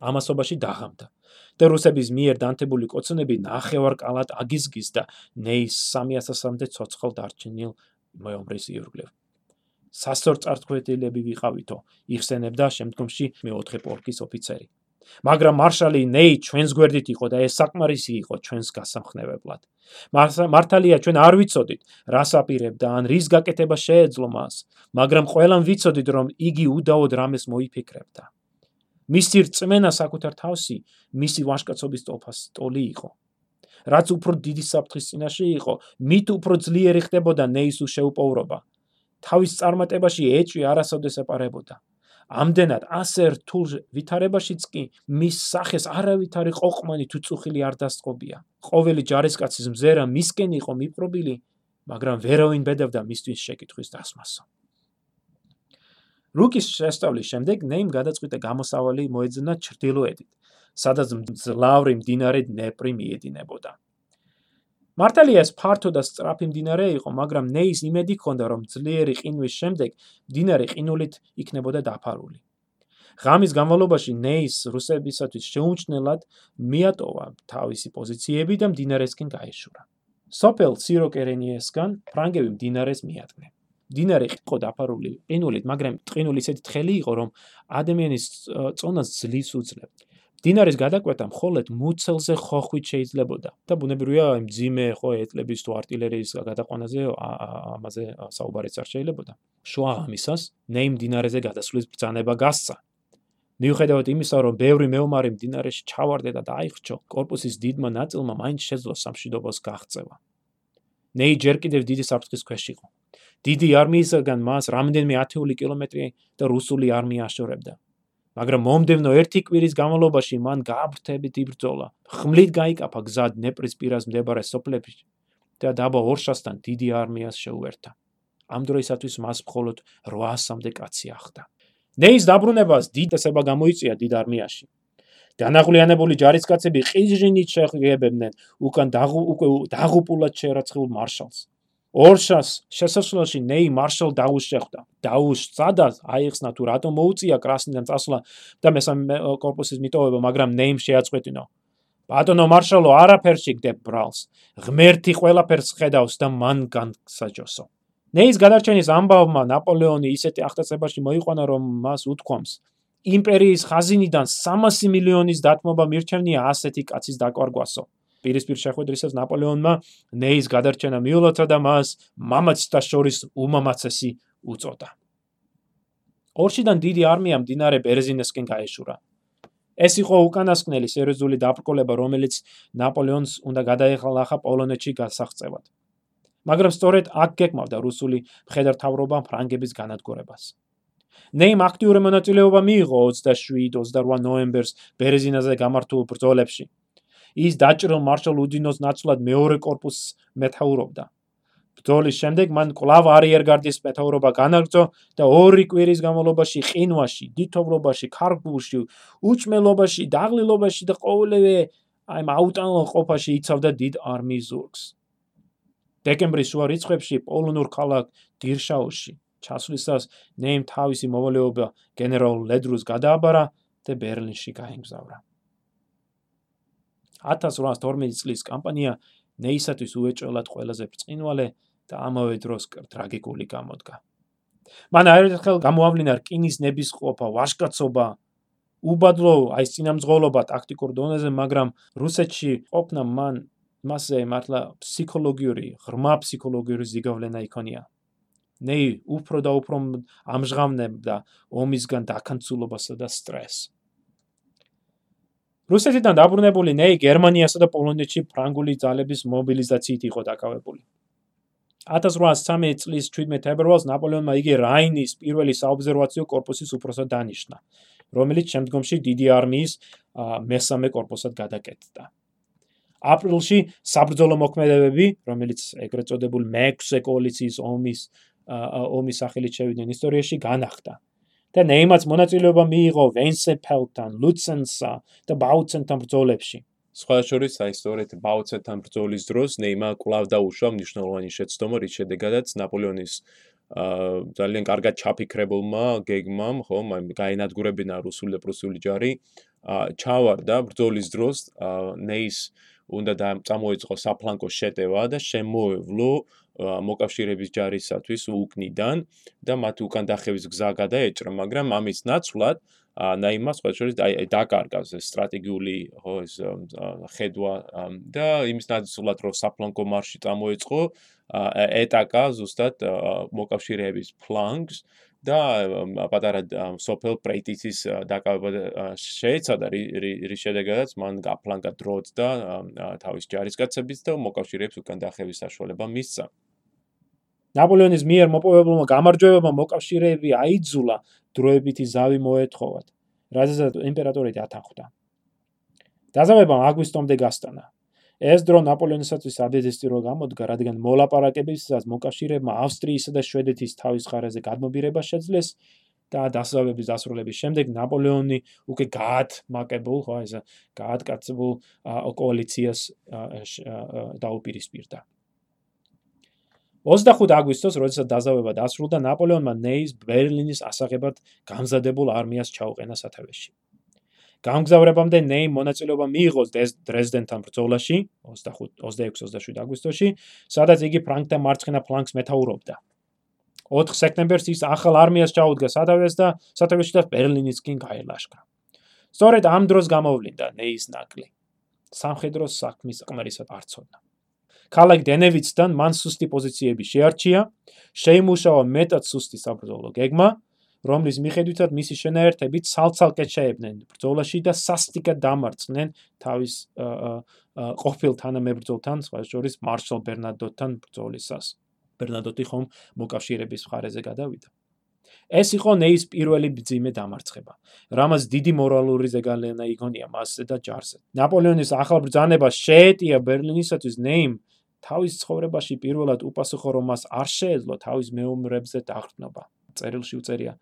ამასობაში დაღამდა და რუსების მიერ დანთებული კოცონები ნახევარ კალათ აგიზგის და ნეის 300-მდე ცოცხალ დარჩენილ მეომრის იურგლევ. სასორწარკვეთილები ვიყავითო, იხსენებდა შემდგომში მეოთხე პოლკის ოფიცერი. მაგრამ მარშალი ნეი ჩვენს გვერდით იყო და ეს საკმარისი იყო ჩვენს გასამხნევებლად. მართალია ჩვენ არ ვიცოდით, რას აპირებდა ან რის გაკეთება შეეძლო მას, მაგრამ ყველამ ვიცოდით, რომ იგი უდაოდ რამეს მოიფიქრებდა. მისი რწმენა საკუთარ თავში მისი ვაშკაცობის ტოფას ტოლი იყო. რაც უფრო დიდი საფრთხის წინაშე იყო, მით უფრო ძლიერი ხდებოდა ნეისუ შეუპოვრობა. თავის წარმატებაში ეჭვი არასოდეს ეპარებოდა. ამდენად ასე რთულ ვითარებაშიც კი მის სახეს არავითარი ყოყმანი თუ წუხილი არ დასწყობია. ყოველი ჯარისკაცის მზერა მისკენ იყო მიპყრობილი, მაგრამ ვერავინ ბედავდა მისთვის შეკითხვის დასმასო. რუკის შესწავლის შემდეგ ნეიმ გადაწყვიტა გამოსავალი მოეძნა ჩრდილოეთით. სადაც მძლავრი მდინარე ნეპრი მიედინებოდა. მართალია ეს ფართო და სწრაფი მდინარე იყო, მაგრამ ნეის იმედი ჰქონდა, რომ ძლიერი ყინვის შემდეგ მდინარე ყინულით იქნებოდა დაფარული. ღამის განმავლობაში ნეის რუსებისათვის შეუმჩნელად მიატოვა თავისი პოზიციები და მდინარესკენ გაეშურა. სოფელ ციროკერენიესგან ფრანგები მდინარეს მიატნენ. მდინარე იყო დაფარული ყინულით, მაგრამ ყინული ისეთი თხელი იყო, რომ ადამიანის წონას ძლივს უძლევდა. დინარის გადაკვეთა მხოლოდ მუცელზე ხოხვით შეიძლებოდა და ბუნებრივია იმ ძიმე ხო ეტლების თუ артиლერიის გადაყვანაზე ამაზე საუბარიც არ შეიძლებოდა. შუა ამისას ნეიმ დინარეზე გადასვლის ბრძანება გასცა. მიუხედავად იმისა, რომ ბევრი მეომარი მდინარეში ჩავარდა და აიხრჩო, корпуსის დიდმა ნაწილმა მაინც შეძლო სამშვიდობოს გაღწევა. ნეი ჯერ კიდევ დიდი საფრთხის ქვეშ იყო. დიდი არმიისგან მას რამდენიმე ათეული კილომეტრი და რუსული არმია აშორებდა მაგრამ მომდევნო ერთი კვირის განმავლობაში მან გააფრთებით იბრძოლა. ხმლით გაიკაფა გზა დნეპრის პირას მდებარე სოფლებში და დაბა ორშასთან დიდი არმიას შეუერთა. ამ დროისათვის მას მხოლოდ 800-მდე კაცი ახდა. ნეის დაბრუნებას დიდესება გამოიწია დიდ არმიაში. დანაღლიანებული ჯარისკაცები ყიჟინით შეღებებდნენ უკან დაღუ უკვე დაღუპულად შერაცხულ მარშალს. ორშას შესასვლელში ნეი მარშალ დაუს შეხვდა. დაუს წადა, აიხსნა თუ რატომ მოუწია კრასნიდან წასვლა და მესამე корпуსის მიტოვება, მაგრამ ნეიმ შეაწყვეტინა. ბატონო მარშალო არაფერ შეგდებ ბრალს. ღმერთი ყველაფერს ხედავს და მან განსაჯოსო. ნეის გადარჩენის ამბავმა ნაპოლეონი ისეთი აღტაცებაში მოიყვანა, რომ მას უთქვამს იმპერიის ხაზინიდან 300 მილიონის დათმობა მირჩევნია ასეთი კაცის დაკარგვასო. პირისპირ შეხვედრისას ნაპოლეონმა ნეის გადარჩენა მიულოცა და მას მამაცთა შორის უმამაცესი უწოდა. ორშიდან დიდი არმია მდინარე ბერეზინესკენ გაეშურა. ეს იყო უკანასკნელი სერიოზული დაბრკოლება, რომელიც ნაპოლეონს უნდა გადაეხალახა პოლონეთში გასაღწევად. მაგრამ სწორედ აქ გეკმავდა რუსული მხედართავრობა ფრანგების განადგურებას. ნეიმ აქტიური მონაწილეობა მიიღო 27-28 ნოემბერს ბერეზინაზე გამართულ ბრძოლებში. ის დაჭრილ მარშალ უდინოს ნაცვლად მეორე корпуს მეთაურობდა. ბრძოლის შემდეგ მან კვლავ არიერგარდის მეთაურობა განაგრძო და ორი კვირის განმავლობაში ყინვაში, დითოვრობაში, ქარგულში, უჭმელობაში, დაღლილობაში და ყოველივე აი მაუტანო ყოფაში იცავდა დიდ არმიის ზურგს. დეკემბრის შუა რიცხვებში პოლონურ ქალაქ დირშაოში ჩასვლისას ნეიმ თავისი მოვალეობა გენერალ ლედრუს გადააბარა და ბერლინში გაემგზავრა. 1812 წლის კამპანია ნეისათვის უეჭველად ყველაზე ბრწყინვალე და ამავე დროს ტრაგიკული გამოდგა. მან აერთხელ გამოავლინა რკინის ნების ყოფა, ვაშკაცობა, უბადლო აი წინამძღოლობა ტაქტიკურ დონეზე, მაგრამ რუსეთში ყოფნა მან მასე მართლა ფსიქოლოგიური, ღრმა ფსიქოლოგიური ზიგავლენა იქონია. ნეი უფრო და უფრო ამჟღავნებდა ომისგან დაქანცულობასა და სტრესს. რუსეთიდან დაბრუნებული ნეი გერმანიასა და პოლონეთში ფრანგული ძალების მობილიზაციით იყო დაკავებული. 1813 წლის 17 თებერვალს ნაპოლეონმა იგი რაინის პირველი საობსერვაციო корпуსის უფროსად დანიშნა, რომელიც შემდგომში დიდი არმიის მესამე корпуსად გადაკეთდა. აპრილში საბრძოლო მოქმედებები, რომელიც ეგრეთ წოდებული მეექვსე კოალიციის ომის ომის სახელით შევიდნენ ისტორიაში, განახლდა. და ნეიმაც მონაწილეობა მიიღო ვენსეფელთან, ლუცენსა და ბაუცენთან ბრძოლებში. სხვა შორის აი სწორედ ბაუცენთან ბრძოლის დროს ნეიმა კვლავ დაუშვა მნიშვნელოვანი შეცდომა, რის შედეგადაც ნაპოლეონის აა ძალიან კარგად ჩაფიქრებულმა გეგმამ, ხო, აი გაენადგურებინა რუსული და პრუსიული ჯარი, აა ჩავარდა ბრძოლის დროს ნეის უნდა წამოეწყო საფლანკო შეტევა და შემოევლო მოკავშირეების ჯარისათვის უკნიდან და მათ უკან დახევის გზა გადაეჭრა, მაგრამ ამის ნაცვლად ნაიმას სხვა შორის აი დაკარგავს სტრატეგიული ხო ეს ხედვა და იმის ნაცვლად რომ საფლანკო მარში წამოეწყო ეტაკა ზუსტად მოკავშირეების ფლანგს და პატარა სოფელ პრეიტიცის დაკავება შეეცადა რის შედეგადაც მან გაფლანგა დროც და თავის ჯარისკაცებს და მოკავშირეებს უკან დახევის საშუალება მისცა. ნაპოლეონის მიერ მოპოვებულმა გამარჯვებებმა მოკავშირეები აიძულა დროებითი ზავი მოეთხოვათ, რადგან იმპერატორი დათანხმდა. დაზავებამ აგვისტომდე გასტანა. ეს დრო ნაპოლეონისათვის ადეძესტი რო გამოდგა, რადგან მოლაპარაკებისას მოკავშირეებმა ავსტრიისა და შვედეთის თავის ხარეზე გადმობირება შეძლეს და დასავლების დასრულების შემდეგ ნაპოლეონი უკვე გაათმაკებულ, ხო ეს გაათკაცებულ კოალიციას დაუპირისპირდა. 25 აგვისტოს, როდესაც დაზავება დასრულდა, ნაპოლეონმა ნეის ბერლინის ასაღებად გამზადებულ არმიას ჩაუყენა სათავეში. გამგზავრებამდე ნეი მონაწილეობა მიიღო დრეზდენთან ბრძოლაში 25-26-27 აგვისტოში, სადაც იგი ფრანკთა მარცხენა ფლანგს მეთაურობდა. 4 სექტემბერს ის ახალ არმიას ჩაუდგა სათავეს და სათავეში და ბერლინიც კი გაელაშქრა. სწორედ ამ დროს გამოვლინდა ნეის ნაკლი. სამხედრო საქმის ყმერისად არწოდა. ქალაქ დენევიცთან მან სუსტი პოზიციები შეარჩია, შეიმუშავა მეტად სუსტი საბრძოლო გეგმა, რომლის მიხედვითაც მისი შენაერთები ცალ-ცალკე შეებნენ ბრძოლაში და სასტიკად დამარცხნენ თავის ყოფილ თანამებრძოლთან, სხვა შორის მარშალ ბერნადოტთან ბრძოლისას. ბერნადოტი ხომ მოკავშირეების მხარეზე გადავიდა. ეს იყო ნეის პირველი ბძიმე დამარცხება, რამაც დიდი მორალური ზეგალენა იქონია მასზე და ჯარზე. ნაპოლეონის ახალ ბრძანებას შეეტია ბერლინისათვის ნეიმ თავის ცხოვრებაში პირველად უპასუხო რომ მას არ შეეძლო თავის მეომრებზე დაღრდნობა. წერილში უწერია: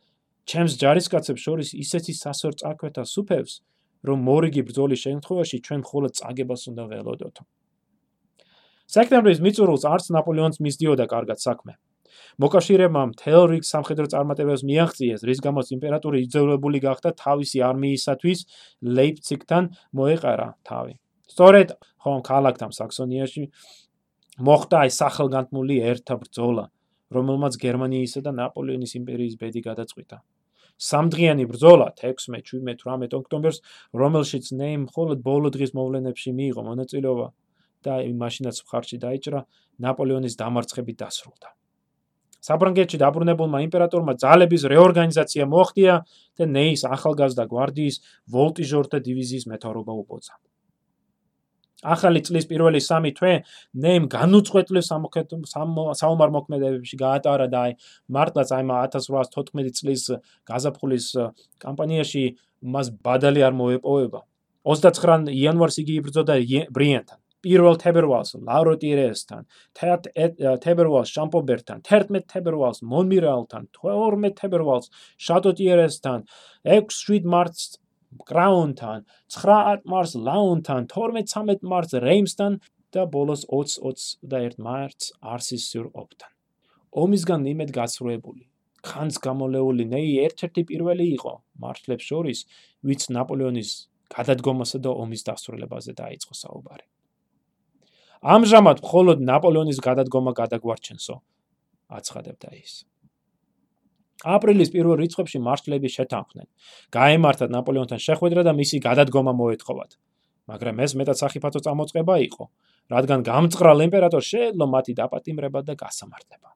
ჩემს ჯარისკაცებს შორის ისეთი სასორ წაკვეთა სუფევს, რომ მორიგი ბრძოლის შემთხვევაში ჩვენ მხოლოდ წაგებას უნდა ველოდოთ. სექტემბრის მიწურულს არც ნაპოლეონს მისდიოდა კარგად საქმე. მოკავშირეებმა მთელ რიგ სამხედრო წარმატებებს მიაღწიეს, რის გამოც იმპერატორი იძულებული გახდა თავისი არმიისათვის ლეიპციგთან მოეყარა თავი. სწორედ ხომ ქალაქთან საქსონიაში მოხდა აი სახელგანთმული ერთა ბრძოლა, რომელმაც გერმანიისა და ნაპოლეონის იმპერიის ბედი გადაწყვიტა. სამდღიანი ბრძოლა 16-17-18 ოქტომბერს, რომელშიც ნეიმ მხოლოდ ბოლო დღის მოვლენებში მიიღო მონაწილეობა და მაშინაც მხარში დაიჭრა, ნაპოლეონის დამარცხებით დასრულდა. საფრანგეთში დაბრუნებულმა იმპერატორმა ძალების რეორგანიზაცია მოახდინა და ნეის ახალგაზრდა გვარდიის ვოლტიჟორთა დივიზიის მეთაურობა უბოძა. ახალი წლის პირველი 3 თვე ნეიმ განუწყვეტლივ საომარ მოქმედებებში გაატარა და აი მარტლაც აი 1814 წლის გაზაფხულის კამპანიაში მას ბადალი არ მოეპოვება. 29 იანვარს იგი იბრძოდა ბრიენთან. პირველ თებერვალს ლავროტირესთან, თებერვალს შამპობერთან, 11 თებერვალს მონმირალთან, 12 თებერვალს შატოტიერესთან, 6 მარტს კრაუნთან, 9 მარტს ლაუნთან, 12-13 მარტს რეიმსთან და ბოლოს 20-21 მარტს არსის სურ ოპთან. ომისგან იმედ გასრულებული ხანს გამოლეული ნეი ერთ-ერთი პირველი იყო მართლებს შორის, ვინც ნაპოლეონის გადადგომასა და ომის დასრულებაზე დაიწყო საუბარი. ამჟამად მხოლოდ ნაპოლეონის გადადგომა გადაგვარჩენსო აცხადებდა ის აპრილის პირველ რიცხვებში მარშლები შეთანხმდნენ. გაემართათ ნაპოლეონთან შეხვედრა და მისი გადადგომა მოეთხოვათ. მაგრამ ეს მეტად საფათო წამოწყება იყო რადგან გამწყრალ იმპერატორს შეეძლო მათი დაპატიმრება და გასამართლება.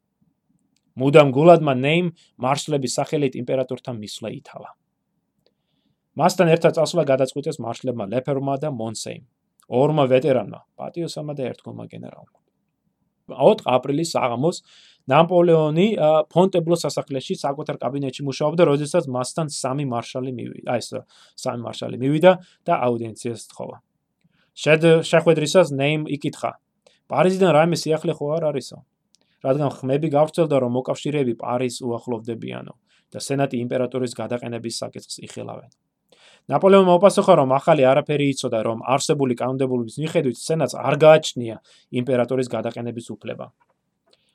მუდამ გულადმა ნეიმ მარშლების სახელით იმპერატორთან მისვლა ითავა მასთან ერთად წასვლა გადაწყვიტეს მარშლებმა ლეფერმა და მონსეიმ ორმა ვეტერანმა, პატიოსამა და ერთგულმა გენერალმა. 4 აპრილის საღამოს ნაპოლეონი ფონტებლოს სასახლეში საკუთარ კაბინეტში მუშაობდა, როდესაც მასთან სამი მარშალი მივიდა, აი ეს სამი მარშალი მივიდა და აუდიენციას თხოვა. შედ შეხვედრისას ნეიმ იკითხა: პარიზიდან რაიმე სიახლე ხო არ არისო? რადგან ხმები გავრცელდა, რომ მოკავშირეები პარიზს უახლოვდებიანო და სენატი იმპერატორის გადაყენების საკითხს იხილავენ. ნაპოლეონმა უპასუხა, რომ ახალი არაფერი იცოდა, რომ არსებული კანონმდებლობის მიხედვით სენატს არ გააჩნია იმპერატორის გადაყენების უფლება.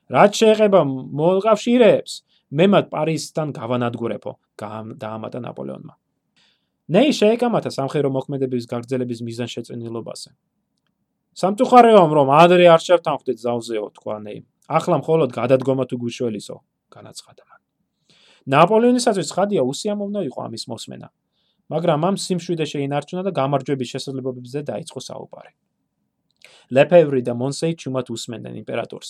რაც შეეხება მოკავშირეებს, მე მათ პარიზთან გავანადგურებო, დაამატა ნაპოლეონმა. ნეი შეეკამათა სამხედრო მოქმედების გაგრძელების მიზანშეწინილობაზე. სამწუხაროა, რომ ადრე არ შევთანხმდით ზავზეო, თქვა ნეი. ახლა მხოლოდ გადადგომა თუ გუშველისო, განაცხადა მან. ნაპოლეონისაც ხადია უსიამოვნო იყო ამის მოსმენა. მაგრამ ამ სიმშვიდე შეინარჩუნა და გამარჯვების შესაძლებლობებზე დაიწყო საუბარი. ლეფევრი და მონსეი ჩუმად უსმენდნენ იმპერატორს.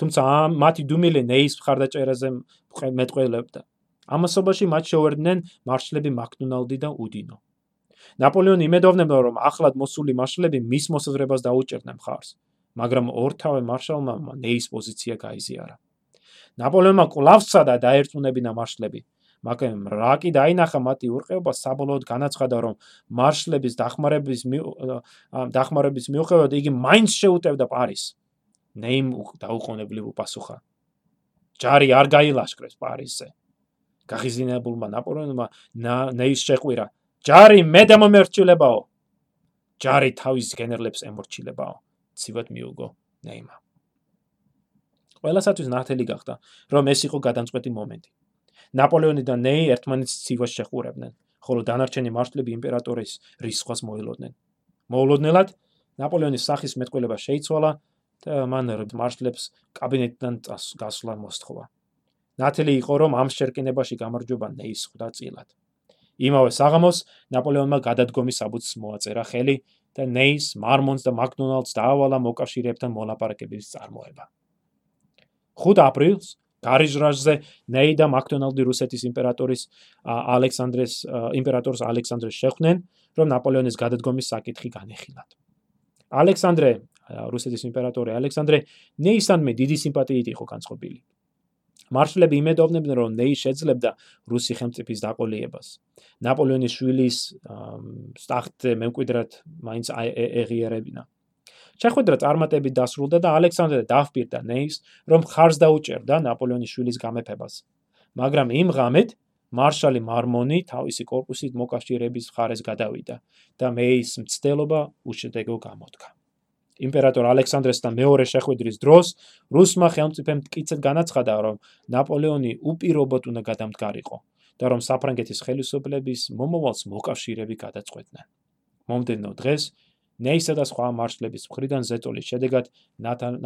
თუმცა მათი დუმილე ნეის მხარდაჭერაზე მეტყველებდა. ამასობაში მათ შეუერდნენ მარშლები მაკდონალდი და უდინო. ნაპოლეონი იმედოვნებდა, რომ ახლად მოსული მარშლები მის მოსაზრებას დაუჭერდნენ მხარს, მაგრამ ორთავე მარშალმა ნეის პოზიცია გაიზიარა. ნაპოლეონმა კვლავ სცადა დაერწმუნებინა მარშლები, მაგრამ რა კი დაინახა მათი ურყეობა საბოლოოდ განაცხადა რომ მარშლების დახმარების დახმარების მიუხედავად იგი მაინც შეუტევდა პარიზს ნეიმ დაუყოვნებლივ უპასუხა. ჯარი არ გაილაშქრეს პარიზზე. გაღიზინებულმა ნაპოლეონმა ნეის შეყვირა ჯარი მე დამომერჩილებაო! ჯარი თავის გენერლებს ემორჩილებაო. ცივად მიუგო ნეიმა ყველასათვის ნათელი გახდა რომ ეს იყო გადამწყვეტი მომენტი. ნაპოლეონი და ნეი ერთმანეთს ცივას შეხურებდნენ, ხოლო დანარჩენი მარშლები იმპერატორის რისხვას მოელოდნენ. მოულოდნელად ნაპოლეონის სახის მეტყველება შეიცვალა და მან მარშლებს კაბინეტიდან გასვლა მოსთხოვა. ნათელი იყო, რომ ამ შერკინებაში გამარჯობა ნეის ხვდა წილად. იმავე საღამოს ნაპოლეონმა გადადგომის საბუთს მოაწერა ხელი და ნეის, მარმონს და მაკდონალდს დაავალა მოკავშირეებთან მოლაპარაკების წარმოება. 5 აპრილს გარიჟრაჟზე ნეი და მაკდონალდი რუსეთის იმპერატორის ალექსანდრეს იმპერატორს ალექსანდრეს შეხვდნენ, რომ ნაპოლეონის გადადგომის საკითხი განეხილათ. ალექსანდრე რუსეთის იმპერატორი ალექსანდრე ნეისანმე დიდი სიმპათიით იყო განწყობილი. მარშლები იმედოვნებდნენ, რომ ნეი შეძლებდა რუსი ხელმწიფის დაყოლიებას. ნაპოლეონის შვილის ტახტზე მემკვიდრედ მაინც ეღიერებინა. შეხვედრა წარმატებით დასრულდა და ალექსანდრე დააჰპირდა ნეის, რომ ხარს დაუჭერდა ნაპოლეონის შვილის გამეფებას. მაგრამ იმ ღამით მარშალი მარმონი თავისი корпуსით მოკავშირეების მხარეს გადავიდა და მეის მცდელობა უშედეგო გამოდგა. იმპერატორ ალექსანდრესთან მეორე შეხვედრის დროს რუსმა ხელმწიფემ მტკიცედ განაცხადა, რომ ნაპოლეონი უპირობოდ უნდა გადამდგარიყო და რომ საფრანგეთის ხელისუფლების მომავალს მოკავშირეები გადაწყვეტდნენ. მომდენო დღეს ნეისა და სხვა მარშლების მხრიდან ზეტოლის შედეგად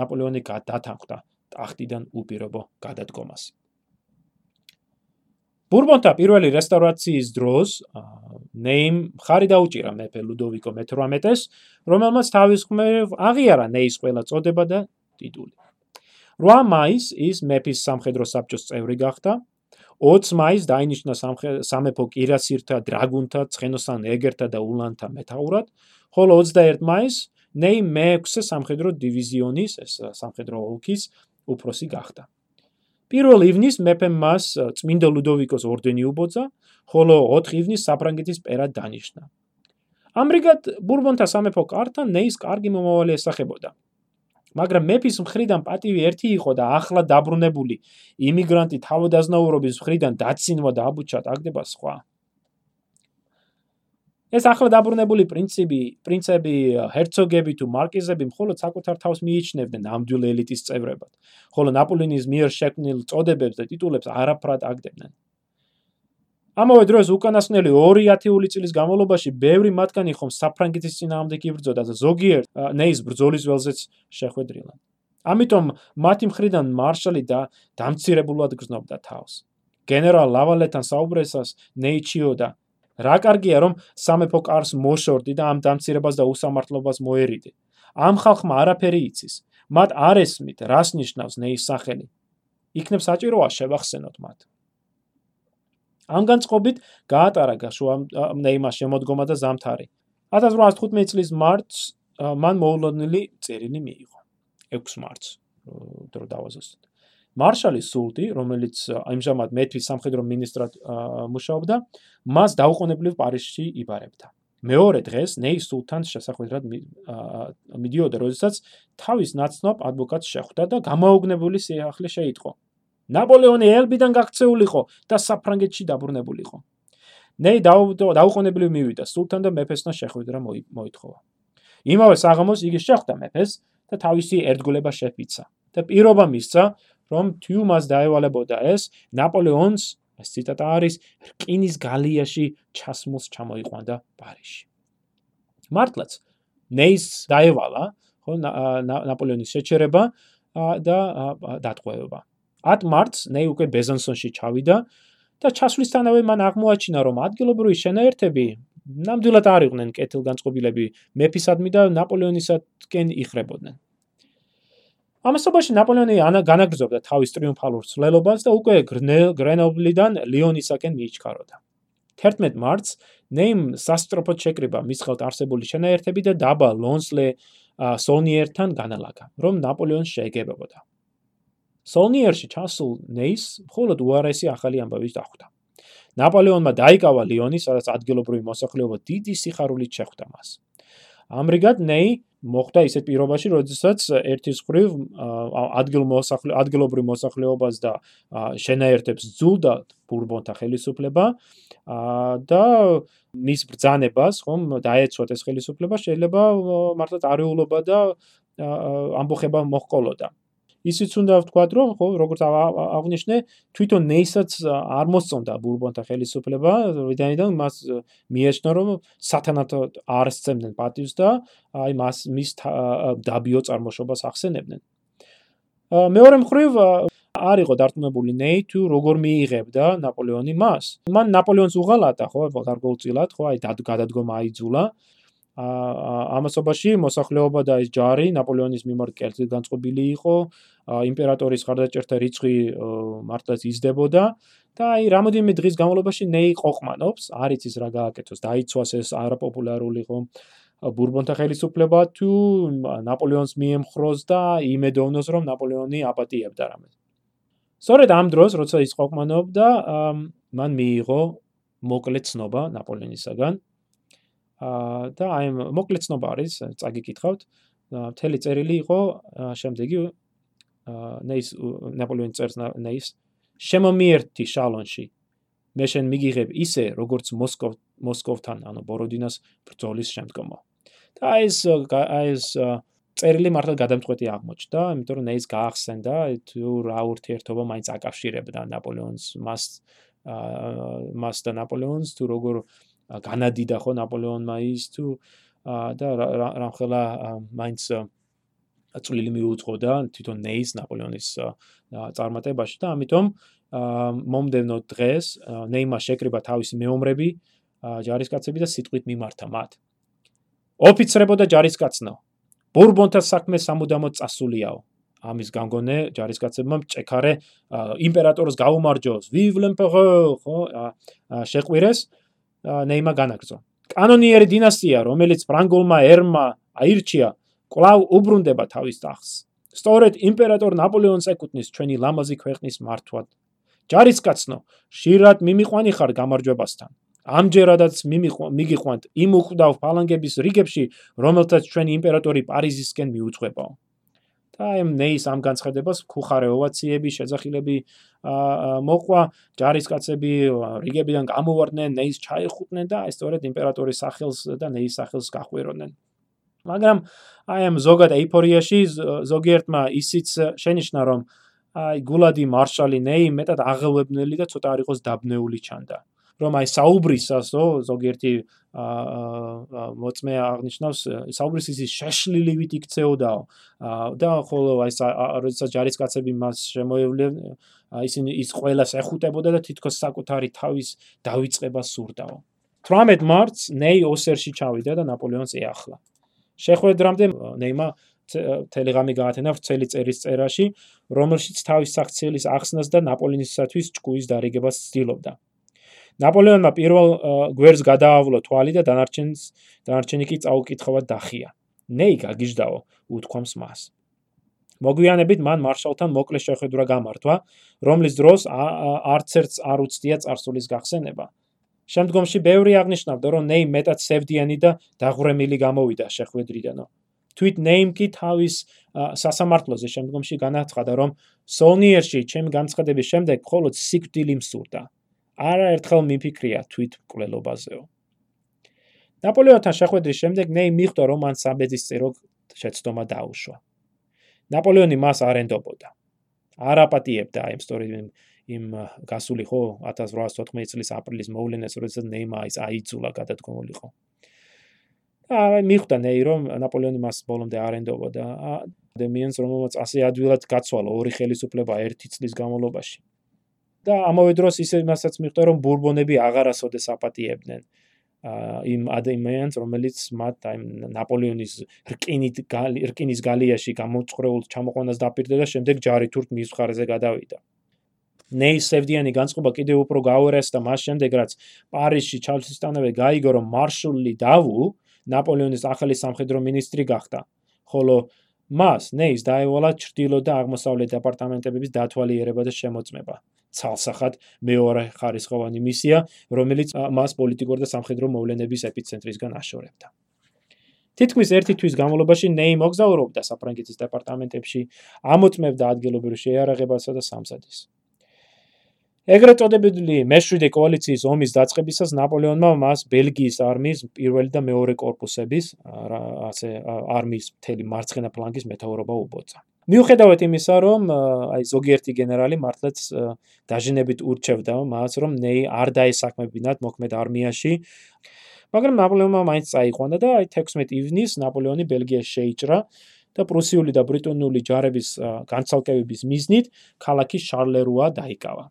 ნაპოლეონი გადათანხმდა ტახტიდან უპირობო გადადგომას. ბურბონთა პირველი რესტავრაციის დროს ნეიმ ხარი დაუჭირა მეფე ლუდოვიკო მე-18-ს, რომელმაც თავის ხმერ აღიარა ნეის ყველა წოდება და ტიტული. 8 მაისს ის მეფის სამხედრო საბჭოს წევრი გახდა. 20 მაისს დაინიშნა სამეფო კირასირთა, დრაგუნთა, ცხენოსან ეგერთა და ულანთა მეთაურად, ხოლო 21 მაისს ნეი მე-6 სამხედრო დივიზიონის, ეს სამხედრო ოლქის უფროსი გახდა. 1 ივნის მეფემ მას წმინდა ლუდოვიკოს ორდენი უბოძა, ხოლო 4 ივნის საფრანგეთის პერად დანიშნა. ამრიგად ბურბონთა სამეფო კართან ნეის კარგი მომავალი ესახებოდა. მაგრამ მეფის მხრიდან პატივი ერთი იყო და ახლა დაბრუნებული იმიგრანტი თავდაზნაურობის მხრიდან დაცინვა და აბუჩა დაგდება სხვა. ეს ახლა დაბრუნებული პრინციპი, პრინცები, ჰერცოგები თუ მარკიზები მხოლოდ საკუთარ თავს მიიჩნევდნენ ამდვილ ელიტის წევრებად, ხოლო ნაპოლეონის მიერ შექმნილ წოდებებს და ტიტულებს არაფრად აგდებდნენ. ამავე დროს უკანასკნელი 2010 წლის განმავლობაში ბევრი მათგანი ხომ საფრანგეთის წინააღმდეგ იბრძოდა და ზოგიერთ ნეის ბრძოლის ველზეც შეხვედრილა. ამიტომ მათი მხრიდან მარშალი და დამცირებულად გრძნობდა თავს. გენერალ ლავალეთან საუბრესას ნეიჩიო და რა კარგია რომ სამეფო კარს მოშორდი და ამ დამცირებას და უსამართლობას მოერიდე. ამ ხალხმა არაფერი იცის. მათ არ ესმით, რას ნიშნავს ნეის სახელი. იქნებ საჭიროა შევახსენოთ მათ. ამ განწყობით გაატარა გაშუა ნეიმა შემოდგომა და ზამთარი. 1815 წლის მარტს მან მოულოდნელი წერილი მიიღო. 6 მარტს დრო დავაზუსტეთ. მარშალი სულტი, რომელიც ამჟამად მეფის სამხედრო მინისტრად მუშაობდა, მას დაუყოვნებლივ პარიზში იბარებდა. მეორე დღეს ნეი სულთანს შესახვედრად მიდიოდა, როდესაც თავის ნაცნობ ადვოკატს შეხვდა და გამოუგნებელი სიახლე შეიტყო. ნაპოლეონი ელბიდან გაქცეულიყო და საფრანგეთში დაბრუნებულიყო. ნეი დაუყოვნებლივ მივიდა სულთან და მეფესთან შეხვედრა მოითხოვა. იმავე საღამოს იგი შეხვდა მეფეს და თავისი ერთგულება შეფიცა და პირობა მისცა, რომ თიუმას დაევალებოდა ეს ნაპოლეონს ეს ციტატა არის რკინის გალიაში ჩასმულს ჩამოიყვანდა პარიზში. მართლაც ნეის დაევალა ხო ნაპოლეონის შეჩერება და დატყვევება. 10 მარტს ნეი უკვე ბეზანსონში ჩავიდა და ჩასვლისთანავე მან აღმოაჩინა რომ ადგილობრივი შენაერთები ნამდვილად არ იყვნენ კეთილგანწყობილები მეფისადმი და ნაპოლეონისადკენ იხრებოდნენ. ამასობაში ნაპოლეონი განაგრძობდა თავის ტრიუმფალურ ცვლილებას და უკვე გრენობლიდან ლიონისაკენ მიიჩქაროდა. 11 მარტს ნეიმ სასტროფოდ შეკრიბა მის ხელთ არსებული შენაერთები და დაბა ლონსლე სონიერთან განალაგა, რომ ნაპოლეონს შეეგებებოდა. სონიერში ჩასულ ნეის მხოლოდ უარესი ახალი ამბავი დახვდა. ნაპოლეონმა დაიკავა ლიონი, სადაც ადგილობრივი მოსახლეობა დიდი სიხარულით შეხვდა მას. ამრიგად ნეი მოხდა ისეთ პირობაში, როდესაც ერთის ხრივ ადგილმოსახლე ადგილობრივ მოსახლეობას და შენაერთებს ძულდა ბურბონთა ხელისუფლება და მის ბრძანებას, ხომ, დაეცვათ ეს ხელისუფლება, შეიძლება მართლაც არეულობა და ამბოხება მოჰყოლოდა. ისიც უნდა ვთქვათ, რომ ხო, როგორც აღნიშნე, თვითონ ნეისაც არ მოსწონდა ბურბონთა ხელისუფლება, ვიდანიდან მას მიეჩნდა, რომ სათანადო არ სცემდნენ პატივს და აი მას მის დაბიო წარმოშობას ახსენებდნენ. მეორე მხრივ არ იყო დარწმუნებული ნეი თუ როგორ მიიღებდა ნაპოლეონი მას. მან ნაპოლეონს უღალატა, ხო, გარკვეულწილად, ხო, აი გადადგომა აიძულა. ამასობაში მოსახლეობა და ეს ჯარი ნაპოლეონის მიმართ კერძით განწყობილი იყო, იმპერატორის ხარდაჭერთა რიცხვი მართლაც იზრდებოდა და აი რამოდენიმე დღის განმავლობაში ნეი ყოყმანობს, არ იცის რა გააკეთოს, დაიცვას ეს არაპოპულარული ხო ბურბონთა ხელისუფლება თუ ნაპოლეონს მიემხროს და იმედოვნოს რომ ნაპოლეონი აპატიებდა რამე. სწორედ ამ დროს, როცა ის ყოყმანობდა, მან მიიღო მოკლე ცნობა ნაპოლეონისაგან, და აი მოკლე ცნობა არის, წაგიკითხავთ. მთელი წერილი იყო შემდეგი ნეის ნაპოლეონ წერს ნეის შემომიერთი შალონში. მე შენ მიგიღებ ისე, როგორც მოსკოვ მოსკოვთან, ანუ ბოროდინას ბრძოლის შემდგომო. და ეს ეს წერილი მართლა გადამწყვეტი აღმოჩნდა, იმიტომ რომ ნეის გაახსენდა თუ რა ურთიერთობა მაინც აკავშირებდა ნაპოლეონს მას მას და ნაპოლეონს თუ როგორ განადიდა ხო ნაპოლეონმა ის თუ და რამხელა მაინც წვლილი მიუძღოდა თვითონ ნეის ნაპოლეონის წარმატებაში და ამიტომ მომდენო დღეს ნეიმა შეკრიბა თავისი მეომრები ჯარისკაცები და სიტყვით მიმართა მათ. ოფიცრებო და ჯარისკაცნო. ბურბონთა საქმე სამუდამოდ წასულიაო. ამის გამგონე ჯარისკაცებმა ჭექარე იმპერატორს გაუმარჯოს. L'empereur! ხო შეყვირეს ნეიმა განაგრძო. კანონიერი დინასტია რომელიც ფრანგულმა ერმა აირჩია კვლავ უბრუნდება თავის ტახტს. სწორედ იმპერატორ ნაპოლეონს ეკუთვნის ჩვენი ლამაზი ქვეყნის მართვად. ჯარისკაცნო, შირად მიმიყვანიხარ გამარჯვებასთან. ამჯერადაც მიგიყვანთ იმ უკვდავ ფალანგების რიგებში, რომელთაც ჩვენი იმპერატორი პარიზისკენ მიუძღვებაო. და ამ ნეის ამ განცხადებას ხუხარეოვა ციები შეძახილები მოყვა ჯარისკაცები რიგებიდან გამოვარდნენ ნეის ჩაეხუტნენ და სწორედ იმპერატორის სახელს და ნეის სახელს გახვიროდნენ მაგრამ აი ამ ზოგად ეიფორიაში ზოგიერთმა ისიც შენიშნა რომ აი გულადი მარშალი ნეი მეტად აღელვებნელი და ცოტა არ იყოს დაბნეული ჩანდა. რომ აი საუბრისასო ზოგიერთი მოწმე აღნიშნავს საუბრის ის შეშლილივით იქცეოდაო. და ხოლო აი როდესაც ჯარისკაცები მას შემოევლენ ისინი ის ყველას ეხუტებოდა და თითქოს საკუთარი თავის დაიწყება სურდაო. 18 მარტს ნეი ოსერში ჩავიდა და ნაპოლეონს ეახლა შეხვედრამდე ნეიმა ტელეგრამი გაათენა ვრცელი წერის წერაში რომელშიც თავის საქციელის ახსნას და ნაპოლეონისათვის ჭკუის დარიგებას ცდილობდა ნაპოლეონმა პირველ გვერდს გადაავლო თვალი და დანარჩენს დანარჩენი კი წაუკითხავად დახია. ნეი გაგიჟდაო, უთქვამს მას. მოგვიანებით მან მარშალთან მოკლე შეხვედრა გამართვა, რომლის დროს არც ერთს არ უცდია წარსულის გახსენება. შემდგომში ბევრი აღნიშნავდა, რომ ნეი მეტად სევდიანი და დაღვრემილი გამოვიდა შეხვედრიდანო. თვით ნეიმ კი თავის სასამართლოზე შემდგომში განაცხადა, რომ სონიერში ჩემი განცხადების შემდეგ მხოლოდ სიკვდილი მსურდა. არაერთხელ მიფიქრია თვით მკვლელობაზეო. ნაპოლეონთან შეხვედრის შემდეგ ნეი მიხვდა რომ მან საბედისწერო შეცდომა დაუშვა. ნაპოლეონი მას არ ენდობოდა. არ აპატიებდა იმ სწორედ იმ გასული ხო 1814 წლის აპრილის მოვლენას, როდესაც ნეიმა ის აიძულა გადადგმულიყო. აი მიხვდა ნეი რომ ნაპოლეონი მას ბოლომდე არ ენდობოდა. ადამიანს რომელმაც ასე ადვილად გაცვალა ორი ხელისუფლება ერთი წლის განმავლობაში. და ამავე დროს ისე მასაც მიხვდა რომ ბურბონები აღარასოდეს აპატიებდნენ იმ ადამიანს რომელიც მათ აი ნაპოლეონის რკინით რკინის გალიაში გამოწხრეულ ჩამოყვანას დაპირდა და შემდეგ ჯარი თურთ მის მხარეზე გადავიდა ნეის სევდიანი განწყობა კიდევ უფრო გაუერესდა მას შემდეგ რაც პარიზში ჩალსისტანავე გაიგო რომ მარშული დავუ ნაპოლეონის ახალი სამხედრო მინისტრი გახდა ხოლო მას ნეის დაევალა ჩრდილო და აღმოსავლეთ დეპარტამენტების დათვალიერება და შემოწმება ცალსახად მეორე ხარისხოვანი მისია, რომელიც მას პოლიტიკურ და სამხედრო მოვლენების ეპიცენტრისგან აშორებდა. თითქმის ერთი თვის განმავლობაში ნეი მოგზაურობდა საფრანგეთის დეპარტამენტებში, ამოწმებდა ადგილობრივ შეიარაღებასა და სამსადის. ეგრეთ წოდებული მეშვიდე კოალიციის ომის დაწყებისას ნაპოლეონმა მას ბელგიის არმიის პირველი და მეორე корпуსების ასე არმიის მთელი მარცხენა ფლანგის მეთაურობა უბოცა. მიუხედავად იმისა, რომ აი ზოგიერთი გენერალი მართლაც დაჟინებით ურჩევდა მას, რომ ნეი არ დაესაქმებინათ მოქმედ არმიაში, მაგრამ ნაპოლეონმა მაინც წაიყვანა და აი 16 ივნის ნაპოლეონი ბელგიაში შეიჭრა. და პრუსიული და ბრიტონული ჯარების განცალკევების მიზნით ქალაქი შარლეროა დაიკავა.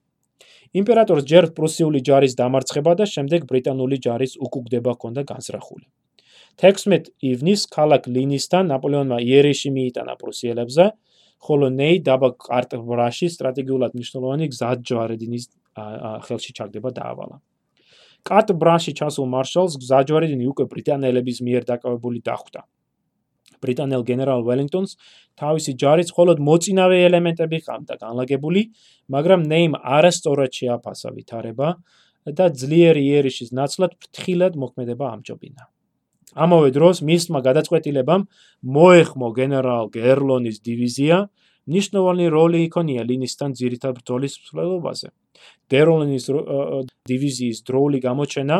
იმპერატორს ჯერ პრუსიული ჯარის დამარცხება და შემდეგ ბრიტანული ჯარის უკუგდება ჰქონდა განსრახული. 16 ივნისს ქალაქ ლინისთან ნაპოლეონმა იერეში მიიტანა პრუსიელებზე, ხოლო ნეი დაბა კარტბრაში სტრატეგიულად მნიშვნელოვანი გზაჯვარედინის ხელში ჩაგდება დაავალა. კარტბრაში ჩასულ მარშალს გზაჯვარედინი უკვე ბრიტანელების მიერ დაკავებული დახვდა. ბრიტანელ გენერალ ველინგტონს თავისი ჯარის მხოლოდ მოწინავე ელემენტები ჰყავდა განლაგებული, მაგრამ ნეიმ არასწორად შეაფასა ვითარება და ძლიერი იერიშის ნაცვლად ფრთხილად მოქმედება ამჯობინა. ამავე დროს მისმა გადაწყვეტილებამ მოეხმო გენერალ გერლონის დივიზია ნიშნავანი როლი იქონია ლინისთან ძირითად ბრძოლის მსვლელობაზე. გერლონის დივიზიის დროული გამოჩენა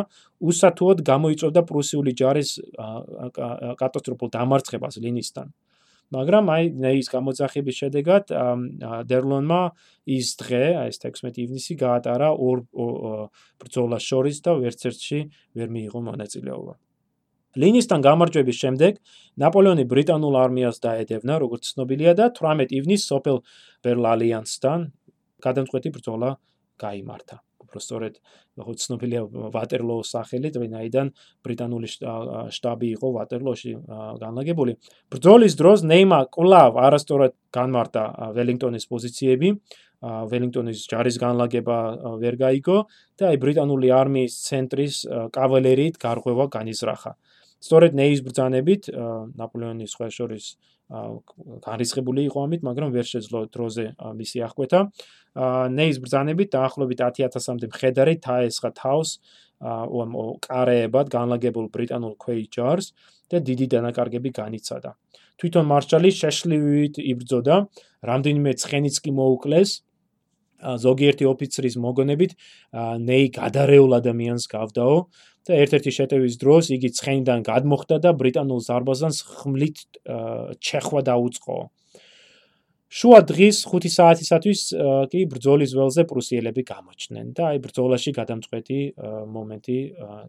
უსათუოდ გამოიწვევდა პრუსიული ჯარის კატასტროფულ დამარცხებას ლინისთან. მაგრამ აი ნეის გამოძახების შედეგად დერლონმა ის დღე, აი ეს 16 ივნისი გაატარა ორ ბრძოლას შორის და ვერც ერთში ვერ მიიღო მონაწილეობა. ლინისთან გამარჯვების შემდეგ ნაპოლეონი ბრიტანულ არმიას დაედევნა, როგორც ცნობილია და 18 ივნისს სოფელ ბერლალიანსთან გადამწყვეტი ბრძოლა გამართა. უბრალოდ ხო ცნობილია ვატერლოოს სახელით, ვინაიდან ბრიტანული შტაბი იყო ვატერლოში განლაგებული. ბრძოლის დროს ნეიმა კლავ არასწორად განმარტა ველინგტონის პოზიციები. ველინგტონის ჯარის განლაგება ვერ გაიგო და აი ბრიტანული არმიის ცენტრის კავალერიით გარღვევა განიზრახა. სწორედ ნეის ბრძანებით ნაპოლეონის სხვა შორის განრისხებული იყო ამით, მაგრამ ვერ შეძლო დროზე მისი აღკვეთა. ნეის ბრძანებით დაახლოებით 10000-მდე მხედარი თაესხა თავს ო კარეებად განლაგებულ ბრიტანულ ქვეი ჯარს და დიდი დანაკარგები განიცადა. თვითონ მარშალი შეშლივით იბრძოდა, რამდენიმე ცხენიც კი მოუკლეს. ზოგიერთი ოფიცრის მოგონებით ნეი გადარეულ ადამიანს გავდაო და ერთ-ერთი შეტევის დროს იგი ცხენიდან გადმოხდა და ბრიტანულ ზარბაზანს ხმლით ჩეხვა დაუწყო. შუა დღის 5 საათისათვის კი ბრძოლის ველზე პრუსიელები გამოჩნდნენ და აი ბრძოლაში გადამწყვეტი მომენტი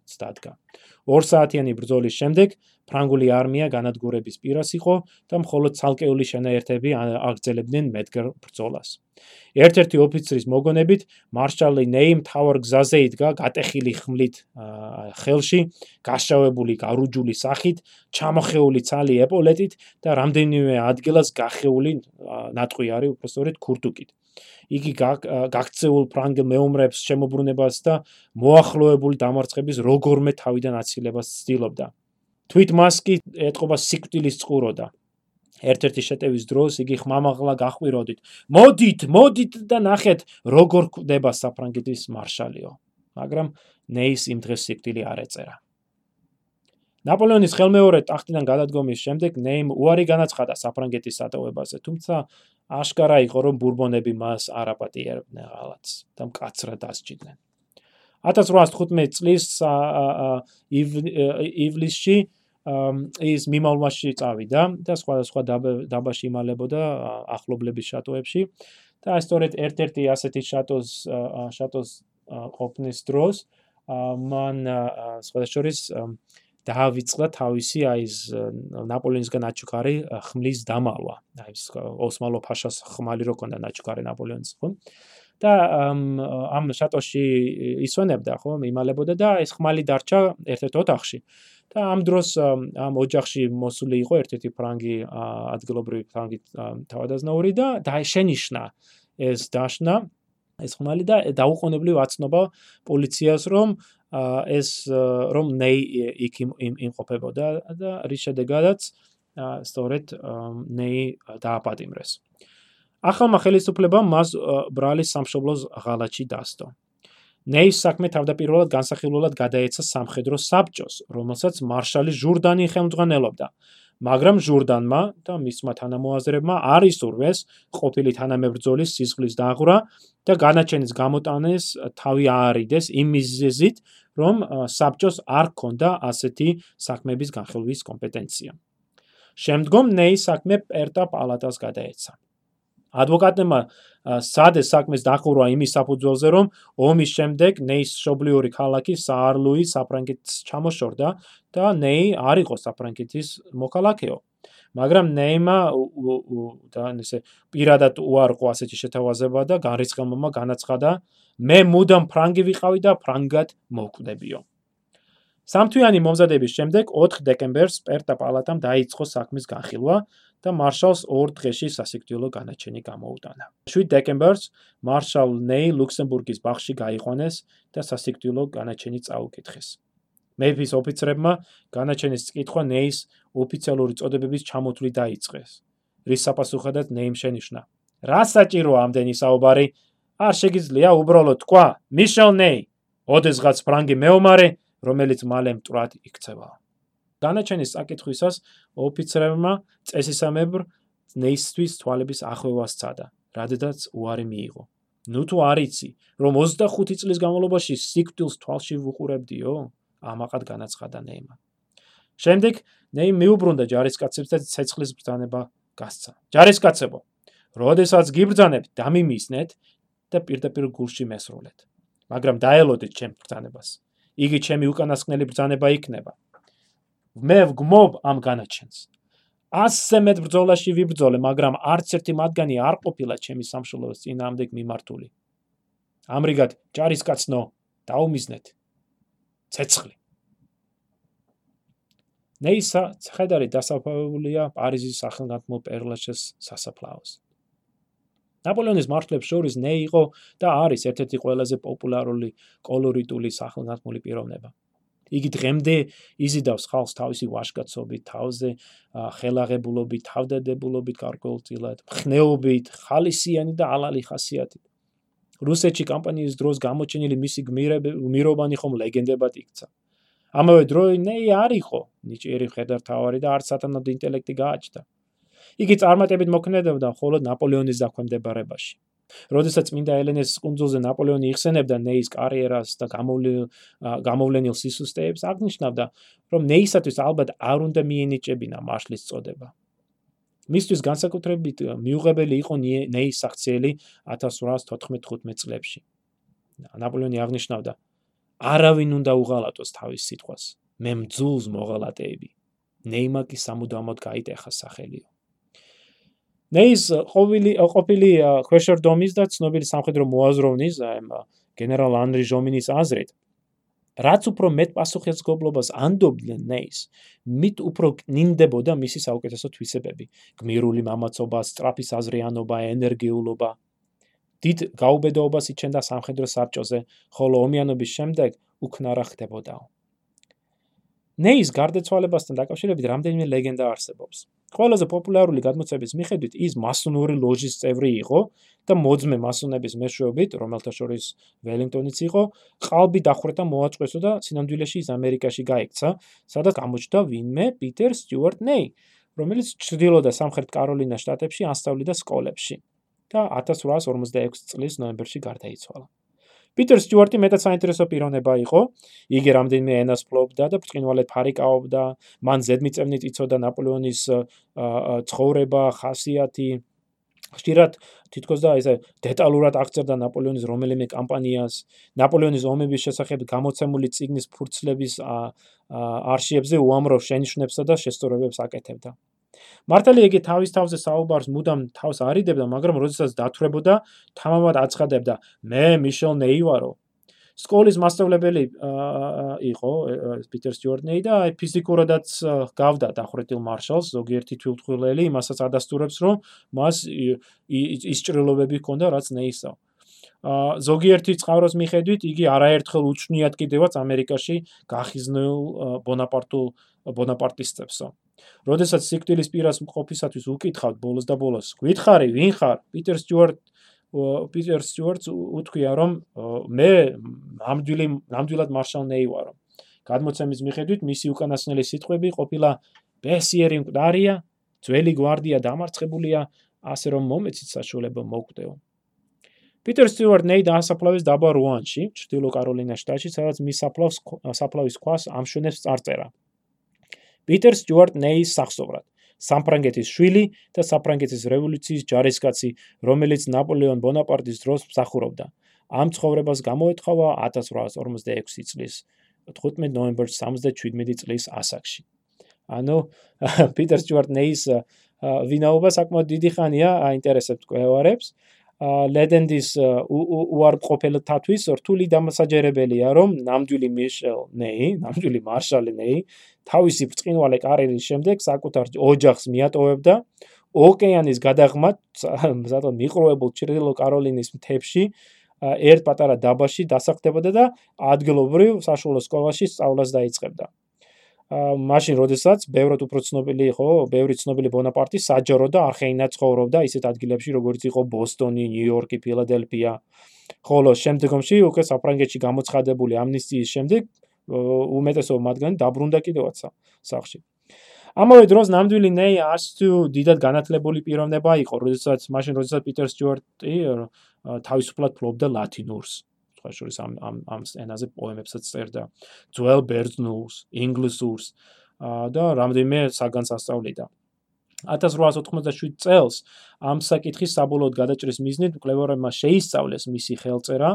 წდადგა. 2 საათიანი ბრძოლის შემდეგ ფრანგული არმია განადგურების პირას იყო და მხოლოდ ცალკეული შენაერთები აგრძელებდნენ მედგარ ბრძოლას. ერთ-ერთი ოფიცრის მოგონებით მარშალი ნეიმ თავარ გზაზე იდგა გატეხილი ხმლით ხელში, გაშავებული გარუჯული სახით, ჩამოხეული ცალი ეპოლეტით და რამდენიმე ადგილას გახეული ნატყვი არის უბრალოდ ქურთუკით. იგი გაქცეულ ფრანგ მეომრებს შემოbrunებას და მოახლოებული დამარცხების როგორმე თავიდან აცილებას ცდილობდა. თვით მასკი ეთყობა სიკვდილის წყუროდა. ერთ-ერთი შეტევის დროს იგი ხმამაღლა გახვიროდით. მოდით, მოდით და ნახეთ, როგორ ხვდება საფრანგეთის მარშალიო. მაგრამ ნეის იმ დღეს სიკვდილი არ ეწერა. ნაპოლეონის ხელმეორე ტახტიდან გადადგომის შემდეგ ნეიმ უარი განაცხადა საფრანგეთის დატოვებაზე, თუმცა აშკარა იყო, რომ ბურბონები მას არ აპატიებდნენ ღალატს და მკაცრად დასჭიდნენ. 1815 წლის ივლისში ის მიმავლმაში წავიდა და სხვა სხვა დაბაში იმალებოდა ახლობლების შატოებში და სწორედ ერთ-ერთი ასეთი შატოს შატოს ყოფნის დროს მან სხვა შორის დაავიწყდა თავისი აი ეს ნაპოლეონისგან აჩუქარი ხმლის დამალვა. აი ეს ოსმალო ფაშას ხმალი რო ქონდა ნაჩუქარი ნაპოლეონის ხო? და ამ შატოში ისვენებდა ხო იმალებოდა და ეს ხმალი დარჩა ერთ-ერთ ოთახში. და ამ დროს ამ ოჯახში მოსული იყო ერთ-ერთი ფრანგი ადგილობრივი ფრანგი თავადაზნაური და დაეშენიშნა ეს დაშნა ეს ხმალი და დაუყოვნებლივ აცნობა პოლიციას რომ ეს რომ ნეი იქ იმყოფებოდა და რის შედეგადაც სწორედ ნეი დააპატიმრეს. ახალმა ხელისუფლებამ მას ბრალის სამშობლოს ღალატში დასდო. ნეის საქმე თავდაპირველად განსახილველად გადაეცა სამხედრო საბჭოს, რომელსაც მარშალი ჟურდანი ხელმძღვანელობდა. მაგრამ ჟურდანმა და მისმა თანამოაზრებმა არ ისურვეს ყოფილი თანამებრძოლის სიზღლის დაღვრა და განაჩენის გამოტანეს თავი აარიდეს იმ მიზეზით, რომ საბჭოს არ ქონდა ასეთი საქმების განხილვის კომპეტენცია. შემდგომ ნეის საქმე პერტა პალატას გადაეცა. ადვოკატებმა სად ეს საქმეს დახურვა იმის საფუძველზე, რომ ომის შემდეგ ნეის შობლიური ქალაქი საარლუი საფრანგეთს ჩამოშორდა და ნეი არ იყო საფრანგეთის მოქალაქეო. მაგრამ ნეიმა და ესე პირადად უარყო ასეთი შეთავაზება და განრისხებმა განაცხადა: მე მუდამ ფრანგი ვიყავი და ფრანგად მოკვდებიო. სამთვიანი მომზადების შემდეგ 4 დეკემბერს პერტა პალატამ დაიწყო საქმის განხილვა და მარშალს ორ დღეში სასიკვდილო განაჩენი გამოუტანა. 7 დეკემბერს მარშალ ნეი ლუქსემბურგის ბაღში გაიყვანეს და სასიკვდილო განაჩენი წაუკითხეს. მეფის ოფიცრებმა განაჩენის წკითხვა ნეის ოფიციალური წოდებების ჩამოთვლით დაიწყეს. რის საპასუხოდაც ნეიმ შენიშნა: "რა საჭიროა ამდენი საუბარი? არ შეგიძლია უბრალოდ თქვა: მიშელ ნეი, ოდესღაც ფრანგი მეომარი, რომელიც მალე მტრად იქცევა." განაჩენის საკითხვისას ოფიცრებმა წესისამებრ ნეისთვის თვალების ახვევა სცადა, რადგანაც უარი მიიღო. ნუ თუ არიცი, რომ 25 წლის განმავლობაში სიკვდილს თვალში ვუყურებდიო? ამაყად განაცხადა ნეიმა. შემდეგ ნეიმ მიუბრუნდა ჯარისკაცებს და ცეცხლის ბრძანება გასცა. ჯარისკაცებო, როდესაც გიბრძანებთ, დამიმისნეთ და პირდაპირ გულში მესრულეთ. მაგრამ დაელოდეთ ჩემ ბრძანებას. იგი ჩემი უკანასკნელი ბრძანება იქნება. მე ვგმობ ამ განაჩენს. ასე მეტ ბრძოლაში ვიბრძოლე, მაგრამ არც ერთი მათგანი არ ყოფილა ჩემი სამშობლოს წინამდე მიმართული. ამრიგად ჯარისკაცნო დაუმიზნეთ ცეცხლი ნეისა ცხედარი დასაფლავებულია პარიზის სახელგანთმო პერლაშეს სასაფლაოს ნაპოლეონის მარშლებს შორის ნეი იყო და არის ერთ-ერთი ყველაზე პოპულარული კოლორიტული სახელგანთმული პიროვნება იგი დღემდე იზიდავს ხალხს თავისი ვაშკაცობით, თავზე ხელაღებულობით, თავდადებულობით გარკვეულწილად, ხნეობით, ხალისიანი და ალალი ხასიათით. რუსეთში კამპანიის დროს გამოჩენილი მისი გმირობანი ხომ ლეგენდებად იქცა. ამავე დროის ნეი არ იყო ნიჭიერი ხედართავარი და არც სათანადო ინტელექტი გააჩნდა. იგი წარმატებით მოქმედებდა მხოლოდ ნაპოლეონის დაქვემდებარებაში. როდესაც წმინდა ელენეს კონძულზე ნაპოლეონი იხსენებდა ნეის კარიერას და გამოვლენილ სისუსტეებს, აღნიშნავდა, რომ ნეისათვის ალბათ არ უნდა მიენიჭებინა მარშლის წოდება. მისთვის განსაკუთრებით მიუღებელი იყო ნეის საქციელი 1814-15 წლებში. ნაპოლეონი აღნიშნავდა, არავინ უნდა უღალატოს თავის სიტყვას. მე მძულს მოღალატეები. ნეიმა კი სამუდამოდ გაიტეხა სახელიო. ნეის ყოფილი ყოფილი ქვეშორდომის და ცნობილი სამხედრო მოაზროვნის გენერალ ანრი ჟომინის აზრით. რაც უფრო მეტ პასუხისგებლობას ანდობდნენ ნეის მით უფრო ნინდებოდა მისი საუკეთესო თვისებები. გმირული მამაცობა სტრაფის აზრიანობა ენერგიულობა. დიდ გაუბედაობას იჩენდა სამხედრო საბჭოზე ხოლო ომიანობის შემდეგ უკნარა ხდებოდაო ნეის გარდაცვალებასთან დაკავშირებით რამდენიმე ლეგენდა არსებობს. ყველაზე პოპულარული გადმოცემის მიხედვით ის მასონური ლოჟის წევრი იყო და მოძმე მასონების მეშვეობით, რომელთა შორის ველინგტონიც იყო, ყალბი დახვრეტა მოაწყვესო და სინამდვილეში ის ამერიკაში გაიქცა, სადაც გამოჩნდა ვინმე პიტერ სტიუარტ ნეი, რომელიც ჩრდილო და სამხრეთ კაროლინა შტატებში ასწავლიდა სკოლებში და 1856 წლის ნოემბერში გარდაიცვალა. პიტერ სტიუარტი მეტად საინტერესო პიროვნება იყო. იგი რამდენიმე ენას ფლობდა და ბრწყინვალედ ფარიკაობდა. მან ზედმიწევნით იცოდა ნაპოლეონის ცხოვრება, ხასიათი. ხშირად თითქოს და ესე დეტალურად აღწერდა ნაპოლეონის რომელიმე კამპანიას, ნაპოლეონის ომების შესახებ გამოცემული ციგნის ფურცლების არშიებზე უამრავ შენიშვნებსა და შესწორებებს აკეთებდა. მართალია იგი თავის თავზე საუბარს მუდამ თავს არიდებდა, მაგრამ როდესაც დათვრებოდა, თამამად აცხადებდა: "მე მიშელ ნეივარო." სკოლის მასწავლებელი იყო პიტერ სტიუარტნეი და ფიზიკურადაც გავდა დახვრეტილ მარშალს, ზოგიერთი თვითმხილელი იმასაც ადასტურებს, რომ მას ის ჭრილობები ჰქონდა, რაც ნეისო. ა ზოგიერთი წყაროს მიხედვით იგი არაერთხელ უჩნიათ კიდევაც ამერიკაში გახიზნულ ბონაპარტულ ბონაპარტისტებსო. როდესაც სიკვდილის პირას მყოფისათვის უკითხავთ ბოლოს და ბოლოს, გითხარი, ვინ ხარ? პიტერ სტიუარტ პიტერ სტიუარტს უთქვია, რომ მე ნამდვილი ნამდვილად მარშალ ნეი ვარო. გადმოცემის მიხედვით მისი უკანასკნელი სიტყვები ყოფილა ბესიერი მკვდარია, ძველი გვარდია დამარცხებულია, ასე რომ მომეცით საშუალება მოკვდეო. პიტერ სტიუარტ ნეი დაასაფლავეს დაბა რუანში, ჩრდილო კაროლინას შტატში, სადაც მის საფლავს საფლავის ქვას ამშვენებს წარწერა. პიტერ სტიუარტ ნეის სახსოვრად. სამფრანგეთის შვილი და საფრანგეთის რევოლუციის ჯარისკაცი, რომელიც ნაპოლეონ ბონაპარტის დროს მსახურობდა. ამ ცხოვრებას გამოეთხოვა 1846 წლის 15 ნოემბერს 77 წლის ასაკში. ანუ პიტერ სტიუარტ ნეის ვინაობა საკმაოდ დიდი ხანია აინტერესებს კვლევარებს. ლედენდის უარყოფელთათვის რთული დამასაჯერებელია, რომ ნამდვილი მიშელ ნეი, ნამდვილი მარშალი ნეი, თავისი ბრწყინვალე კარიერის შემდეგ საკუთარ ოჯახს მიატოვებდა ოკეანის გადაღმად, ზატო მიყროებულ ჩრდილო კაროლინის მთებში, ერთ პატარა დაბაში დასახლდებოდა და ადგილობრივ საშუალო სკოლაში სწავლას დაიწყებდა. მაშინ როდესაც ბევრად უფრო ცნობილი იყო, ბევრი ცნობილი ბონაპარტი საჯარო და არხეინა ცხოვრობდა ისეთ ადგილებში, როგორც იყო ბოსტონი, ნიუ-იორკი, ფილადელფია. ხოლო შემდგომში უკვე საფრანგეთში გამოცხადებული ამნისტიის შემდეგ უმეტესობა მათგანი დაბრუნდა კიდევაც სახში. ამავე დროს ნამდვილი ნეი არც თუ დიდად განათლებული პიროვნება იყო, როდესაც მაშინ როდესაც პიტერ სტიუარტი თავისუფლად ფლობდა ლათინურს. სხვა შორის ამ ამ ამ ენაზე პოემებსაც წერდა ძველ ბერძნულს, ინგლისურს და რამდენიმე საგანს ასწავლიდა. 1887 წელს ამ საკითხის საბოლოოდ გადაჭრის მიზნით მკვლევარებმა შეისწავლეს მისი ხელწერა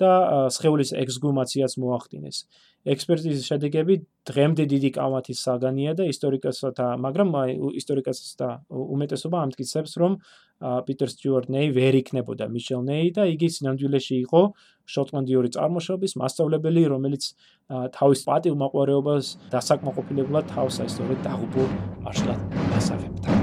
და სხეულის ექსგუმაციაც მოახდინეს. ექსპერტიზის შედეგები დღემდე დიდი კამათის საგანია და ისტორიკოსთა, მაგრამ ისტორიკოსთა უმეტესობა ამტკიცებს, რომ პიტერ სტიუარტ ნეი ვერ იქნებოდა მიშელ ნეი და იგი სინამდვილეში იყო შოტლანდიური წარმოშობის მასწავლებელი, რომელიც თავის პატივ მოყარეობას დასაკმაყოფილებლად თავს აი სწორედ დაღუპულ მარშლად ასახებდა.